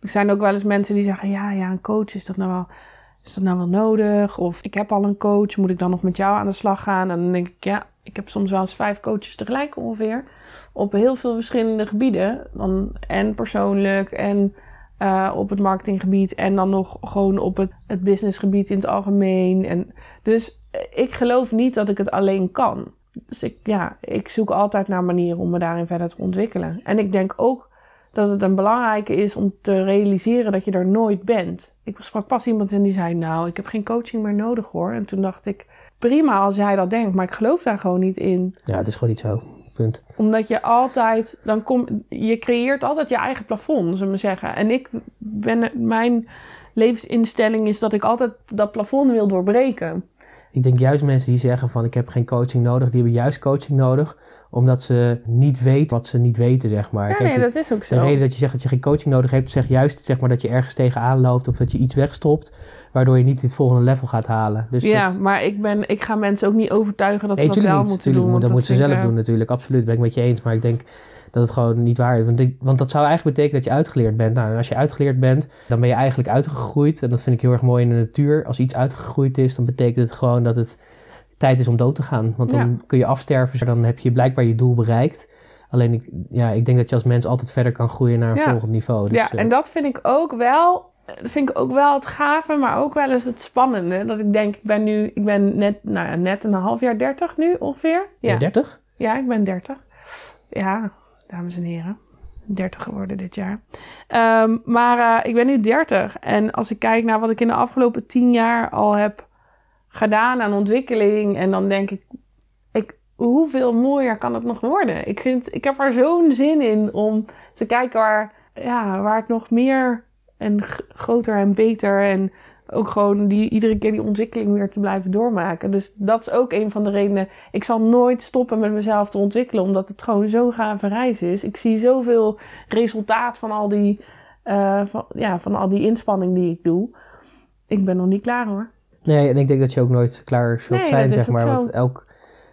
Speaker 2: Er zijn ook wel eens mensen die zeggen: ja, ja, een coach is dat nou wel, is dat nou wel nodig? Of ik heb al een coach, moet ik dan nog met jou aan de slag gaan? En dan denk ik: ja, ik heb soms wel eens vijf coaches tegelijk ongeveer. Op heel veel verschillende gebieden. Dan, en persoonlijk en uh, op het marketinggebied. En dan nog gewoon op het, het businessgebied in het algemeen. En, dus eh, ik geloof niet dat ik het alleen kan. Dus ik, ja, ik zoek altijd naar manieren om me daarin verder te ontwikkelen. En ik denk ook dat het een belangrijke is om te realiseren dat je er nooit bent. Ik sprak pas iemand en die zei: Nou, ik heb geen coaching meer nodig hoor. En toen dacht ik: Prima als jij dat denkt, maar ik geloof daar gewoon niet in.
Speaker 1: Ja, het is gewoon niet zo. Punt.
Speaker 2: Omdat je altijd, dan kom, je creëert altijd je eigen plafond, zullen we zeggen. En ik ben, mijn levensinstelling is dat ik altijd dat plafond wil doorbreken.
Speaker 1: Ik denk juist mensen die zeggen van ik heb geen coaching nodig, die hebben juist coaching nodig, omdat ze niet weten wat ze niet weten, zeg maar.
Speaker 2: Ja,
Speaker 1: Kijk,
Speaker 2: nee, dat is ook
Speaker 1: de
Speaker 2: zo.
Speaker 1: reden dat je zegt dat je geen coaching nodig hebt, zegt juist zeg maar, dat je ergens tegenaan loopt of dat je iets wegstopt, waardoor je niet dit volgende level gaat halen. Dus
Speaker 2: ja,
Speaker 1: dat,
Speaker 2: maar ik, ben, ik ga mensen ook niet overtuigen dat
Speaker 1: nee,
Speaker 2: ze dat wel
Speaker 1: niet.
Speaker 2: moeten
Speaker 1: Tuurlijk,
Speaker 2: doen.
Speaker 1: dat
Speaker 2: want
Speaker 1: moeten ze zelf doen natuurlijk, absoluut. Ben ik met je eens. Maar ik denk dat het gewoon niet waar is. Want, ik, want dat zou eigenlijk betekenen dat je uitgeleerd bent. Nou, en als je uitgeleerd bent, dan ben je eigenlijk uitgegroeid. En dat vind ik heel erg mooi in de natuur. Als iets uitgegroeid is, dan betekent het gewoon dat het tijd is om dood te gaan. Want dan
Speaker 2: Ja.
Speaker 1: kun je afsterven, dus dan heb je blijkbaar je doel bereikt. Alleen, ik, ja, ik denk dat je als mens altijd verder kan groeien naar een
Speaker 2: Ja.
Speaker 1: volgend niveau. Dus,
Speaker 2: ja,
Speaker 1: eh,
Speaker 2: en dat vind ik ook wel. Vind ik ook wel het gave, maar ook wel eens het spannende. Dat ik denk, ik ben nu, ik ben net, nou ja, net een half jaar 30 nu ongeveer. Ja,
Speaker 1: 30?
Speaker 2: ja ik ben 30. Ja, dames en heren. 30 geworden dit jaar. Ehm, maar eh, ik ben nu 30. En als ik kijk naar wat ik in de afgelopen 10 jaar al heb gedaan aan ontwikkeling. En dan denk ik, ik hoeveel mooier kan het nog worden? Ik, vind, ik heb er zo'n zin in om te kijken waar, ja, waar ik nog meer en groter en beter en ook gewoon die, iedere keer die ontwikkeling weer te blijven doormaken. Dus dat is ook een van de redenen. Ik zal nooit stoppen met mezelf te ontwikkelen, omdat het gewoon zo'n gave reis is. Ik zie zoveel resultaat van al die eh, van, ja, van al die inspanning die ik doe. Ik ben nog niet klaar hoor.
Speaker 1: Nee, en ik denk dat je ook nooit klaar zult
Speaker 2: Nee,
Speaker 1: zijn, zeg maar. Want elk,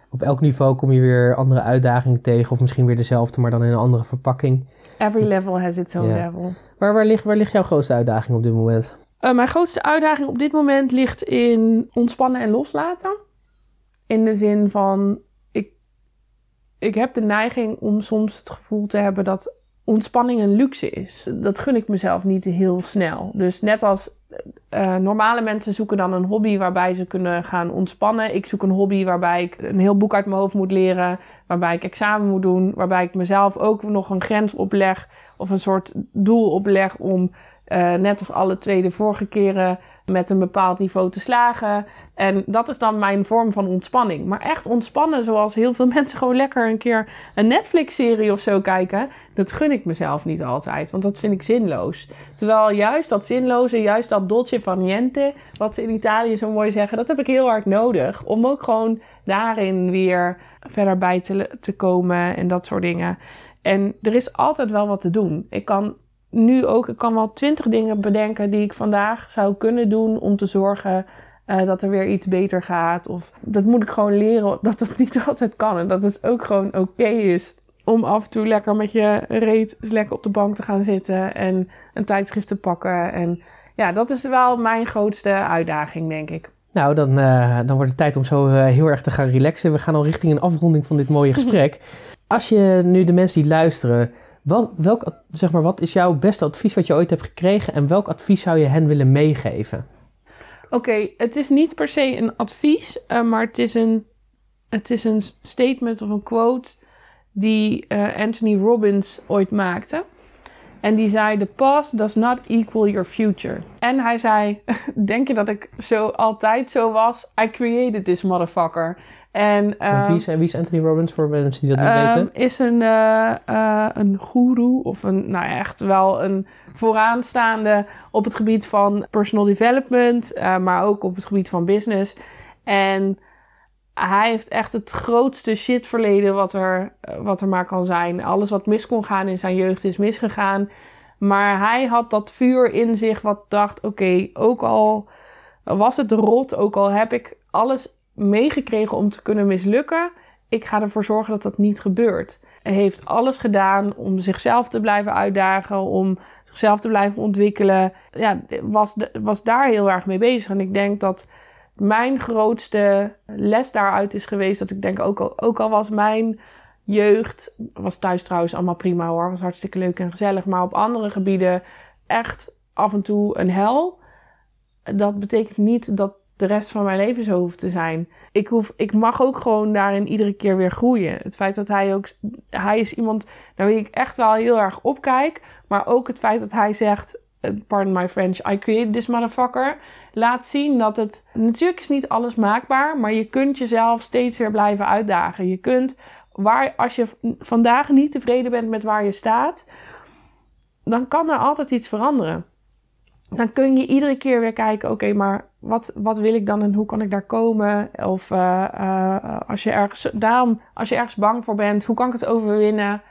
Speaker 1: op elk niveau kom je weer andere uitdagingen tegen. Of misschien weer dezelfde, maar dan in een andere verpakking.
Speaker 2: Every level has its own
Speaker 1: Ja.
Speaker 2: level.
Speaker 1: Maar waar ligt, waar ligt jouw grootste uitdaging op dit moment?
Speaker 2: Eh, mijn grootste uitdaging op dit moment ligt in ontspannen en loslaten. In de zin van, ik, ik heb de neiging om soms het gevoel te hebben dat ontspanning een luxe is. Dat gun ik mezelf niet heel snel. Dus net als eh, normale mensen zoeken dan een hobby waarbij ze kunnen gaan ontspannen. Ik zoek een hobby waarbij ik een heel boek uit mijn hoofd moet leren. Waarbij ik examen moet doen. Waarbij ik mezelf ook nog een grens opleg. Of een soort doel opleg om eh, net als alle twee de vorige keren met een bepaald niveau te slagen. En dat is dan mijn vorm van ontspanning. Maar echt ontspannen, zoals heel veel mensen gewoon lekker een keer een Netflix-serie of zo kijken, dat gun ik mezelf niet altijd, want dat vind ik zinloos. Terwijl juist dat zinloze, juist dat dolce van niente, wat ze in Italië zo mooi zeggen, dat heb ik heel hard nodig. Om ook gewoon daarin weer verder bij te, te komen en dat soort dingen. En er is altijd wel wat te doen. Ik kan nu ook, ik kan wel twintig dingen bedenken die ik vandaag zou kunnen doen om te zorgen eh, dat er weer iets beter gaat. Of dat moet ik gewoon leren dat dat niet altijd kan. En dat het ook gewoon oké is om af en toe lekker met je reet lekker op de bank te gaan zitten en een tijdschrift te pakken. En ja, dat is wel mijn grootste uitdaging, denk ik.
Speaker 1: Nou, dan, eh, dan wordt het tijd om zo eh, heel erg te gaan relaxen. We gaan al richting een afronding van dit mooie gesprek. Als je nu de mensen die luisteren, wel, welk, zeg maar, wat is jouw beste advies wat je ooit hebt gekregen en welk advies zou je hen willen meegeven?
Speaker 2: Oké, het is niet per se een advies, eh, maar het is een, het is een statement of een quote die eh, Anthony Robbins ooit maakte. En die zei: The past does not equal your future. En hij zei: Denk je dat ik zo altijd zo was? I created this motherfucker. En,
Speaker 1: Want
Speaker 2: ehm,
Speaker 1: wie, is, wie is Anthony Robbins voor mensen die dat niet
Speaker 2: Ehm,
Speaker 1: weten?
Speaker 2: is een, eh een goeroe of een, nou ja, echt wel een vooraanstaande op het gebied van personal development, eh, maar ook op het gebied van business. En hij heeft echt het grootste shit verleden wat er, wat er maar kan zijn. Alles wat mis kon gaan in zijn jeugd is misgegaan. Maar hij had dat vuur in zich wat dacht, oké, ook al was het rot, ook al heb ik alles meegekregen om te kunnen mislukken, ik ga ervoor zorgen dat dat niet gebeurt. Hij heeft alles gedaan om zichzelf te blijven uitdagen, om zichzelf te blijven ontwikkelen. Ja, was, was daar heel erg mee bezig. En ik denk dat mijn grootste les daaruit is geweest dat ik denk, ook al, ook al was mijn jeugd, was thuis trouwens allemaal prima hoor, was hartstikke leuk en gezellig, maar op andere gebieden echt af en toe een hel. Dat betekent niet dat de rest van mijn leven zo hoeft te zijn. Ik, hoef, ik mag ook gewoon daarin iedere keer weer groeien. Het feit dat hij ook... Hij is iemand naar wie ik echt wel heel erg opkijk. Maar ook het feit dat hij zegt... eh, Pardon my French, I created this motherfucker. Laat zien dat het... Natuurlijk is niet alles maakbaar. Maar je kunt jezelf steeds weer blijven uitdagen. Je kunt... Waar, als je vandaag niet tevreden bent met waar je staat... Dan kan er altijd iets veranderen dan kun je iedere keer weer kijken, oké, maar wat, wat wil ik dan en hoe kan ik daar komen? Of eh, eh, als je ergens, daarom, als je ergens bang voor bent, hoe kan ik het overwinnen?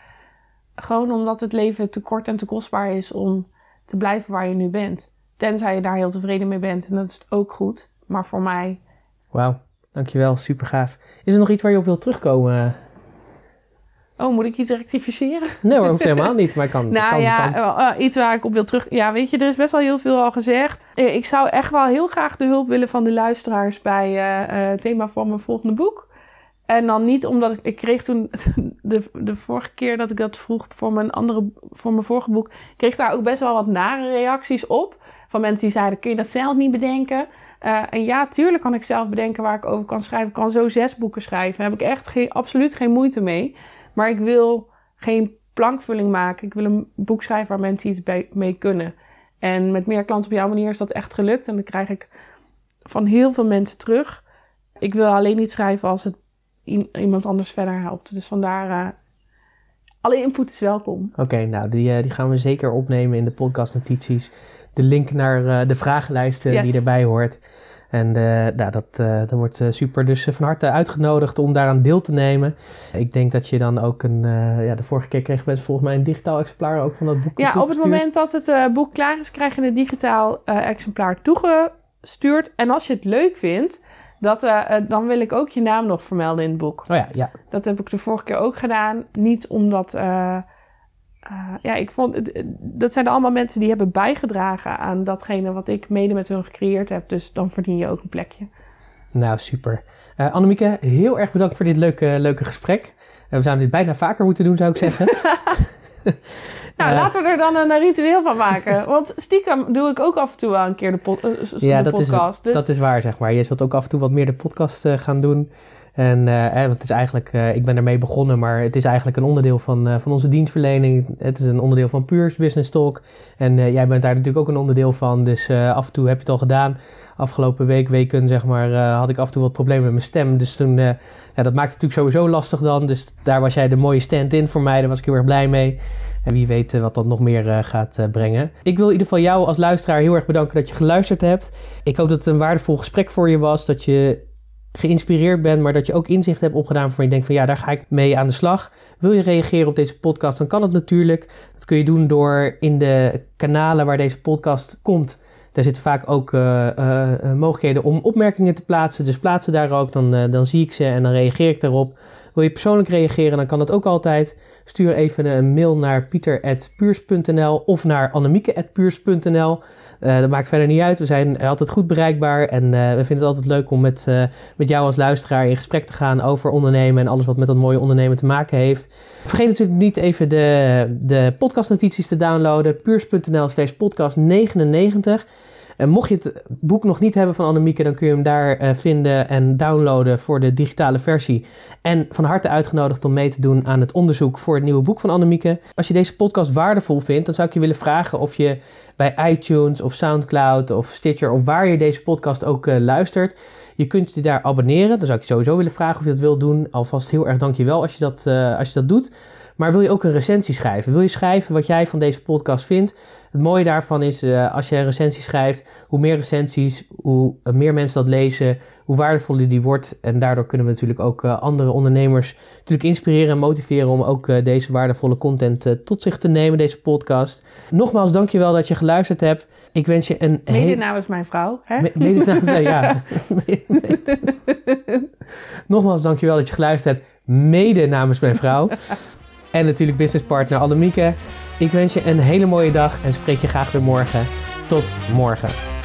Speaker 2: Gewoon omdat het leven te kort en te kostbaar is om te blijven waar je nu bent. Tenzij je daar heel tevreden mee bent en dat is ook goed. Maar voor mij,
Speaker 1: Wauw, dankjewel, super gaaf. Is er nog iets waar je op wilt terugkomen?
Speaker 2: Oh, moet ik iets rectificeren?
Speaker 1: Nee hoor, hoeft helemaal niet, maar kan.
Speaker 2: Nou
Speaker 1: kan,
Speaker 2: ja,
Speaker 1: kan.
Speaker 2: wel, eh, iets waar ik op wil terug. Ja, weet je, er is best wel heel veel al gezegd. Eh, ik zou echt wel heel graag de hulp willen van de luisteraars bij eh, eh, het thema van mijn volgende boek. En dan niet omdat ik, ik kreeg toen de, de vorige keer dat ik dat vroeg voor mijn andere, voor mijn vorige boek, kreeg daar ook best wel wat nare reacties op. Van mensen die zeiden, kun je dat zelf niet bedenken? Eh, en ja, tuurlijk kan ik zelf bedenken waar ik over kan schrijven. Ik kan zo zes boeken schrijven. Daar heb ik echt geen, absoluut geen moeite mee. Maar ik wil geen plankvulling maken. Ik wil een boek schrijven waar mensen iets mee kunnen. En met meer klanten op jouw manier is dat echt gelukt. En dan krijg ik van heel veel mensen terug. Ik wil alleen niet schrijven als het iemand anders verder helpt. Dus vandaar, eh, alle input is welkom.
Speaker 1: Oké, nou die, eh, die gaan we zeker opnemen in de podcastnotities. De link naar eh, de vragenlijsten
Speaker 2: Yes.
Speaker 1: die erbij hoort. En nou, dat, dat wordt super. Dus van harte uitgenodigd om daaraan deel te nemen. Ik denk dat je dan ook een... ja, de vorige keer kreeg je volgens mij een digitaal exemplaar ook van dat boek
Speaker 2: Ja, op het moment dat het boek klaar is, krijg je een digitaal exemplaar toegestuurd. En als je het leuk vindt... Dat, dan wil ik ook je naam nog vermelden in het boek.
Speaker 1: Oh ja, ja.
Speaker 2: Dat heb ik de vorige keer ook gedaan. Niet omdat uh, ja, ik vond, dat zijn allemaal mensen die hebben bijgedragen aan datgene wat ik mede met hun gecreëerd heb. Dus dan verdien je ook een plekje.
Speaker 1: Nou, super. Annemieke, heel erg bedankt voor dit leuke, leuke gesprek. We zouden dit bijna vaker moeten doen, zou ik zeggen.
Speaker 2: nou, laten we er dan een ritueel van maken. Want stiekem doe ik ook af en toe wel een keer de, pod ja,
Speaker 1: dat
Speaker 2: podcast.
Speaker 1: Is, dus... Dat is waar, zeg maar. Je zult ook af en toe wat meer de podcast gaan doen. En uh, het is eigenlijk, ik ben ermee begonnen, maar het is eigenlijk een onderdeel van, van onze dienstverlening. Het is een onderdeel van Puurs Business Talk. En jij bent daar natuurlijk ook een onderdeel van. Dus af en toe heb je het al gedaan. Afgelopen week, weken, zeg maar, had ik af en toe wat problemen met mijn stem. Dus toen, ja, dat maakt het natuurlijk sowieso lastig dan. Dus daar was jij de mooie stand-in voor mij. Daar was ik heel erg blij mee. En wie weet wat dat nog meer gaat brengen. Ik wil in ieder geval jou als luisteraar heel erg bedanken dat je geluisterd hebt. Ik hoop dat het een waardevol gesprek voor je was. Dat je geïnspireerd bent, maar dat je ook inzicht hebt opgedaan waarvan je denkt van ja, daar ga ik mee aan de slag. Wil je reageren op deze podcast, dan kan het natuurlijk. Dat kun je doen door in de kanalen waar deze podcast komt. Daar zitten vaak ook uh, uh, mogelijkheden om opmerkingen te plaatsen. Dus plaatsen daar ook, dan, dan zie ik ze en dan reageer ik daarop. Wil je persoonlijk reageren, dan kan dat ook altijd. Stuur even een mail naar pieter.puurs.nl of naar annemieke.puurs.nl. Dat maakt verder niet uit. We zijn altijd goed bereikbaar. En we vinden het altijd leuk om met, met jou als luisteraar in gesprek te gaan over ondernemen en alles wat met dat mooie ondernemen te maken heeft. Vergeet natuurlijk niet even de, de podcastnotities te downloaden. puurs.nl slash podcast 99. En mocht je het boek nog niet hebben van Annemieke, dan kun je hem daar uh, vinden en downloaden voor de digitale versie. En van harte uitgenodigd om mee te doen aan het onderzoek voor het nieuwe boek van Annemieke. Als je deze podcast waardevol vindt, dan zou ik je willen vragen of je bij iTunes of Soundcloud of Stitcher of waar je deze podcast ook uh, luistert. Je kunt je daar abonneren. Dan zou ik je sowieso willen vragen of je dat wilt doen. Alvast heel erg dankjewel als je dat, uh, als je dat doet. Maar wil je ook een recensie schrijven? Wil je schrijven wat jij van deze podcast vindt? Het mooie daarvan is, uh, als je een recensie schrijft, hoe meer recensies, hoe meer mensen dat lezen, hoe waardevoller die wordt. En daardoor kunnen we natuurlijk ook uh, andere ondernemers natuurlijk inspireren en motiveren om ook uh, deze waardevolle content tot zich te nemen, deze podcast. Nogmaals, dankjewel dat je geluisterd hebt. Ik wens je een...
Speaker 2: Mede namens mijn vrouw, hè?
Speaker 1: Me mede namens mijn ja. Nogmaals, dankjewel dat je geluisterd hebt. Mede namens mijn vrouw. En natuurlijk businesspartner Annemieke. Ik wens je een hele mooie dag en spreek je graag weer morgen. Tot morgen.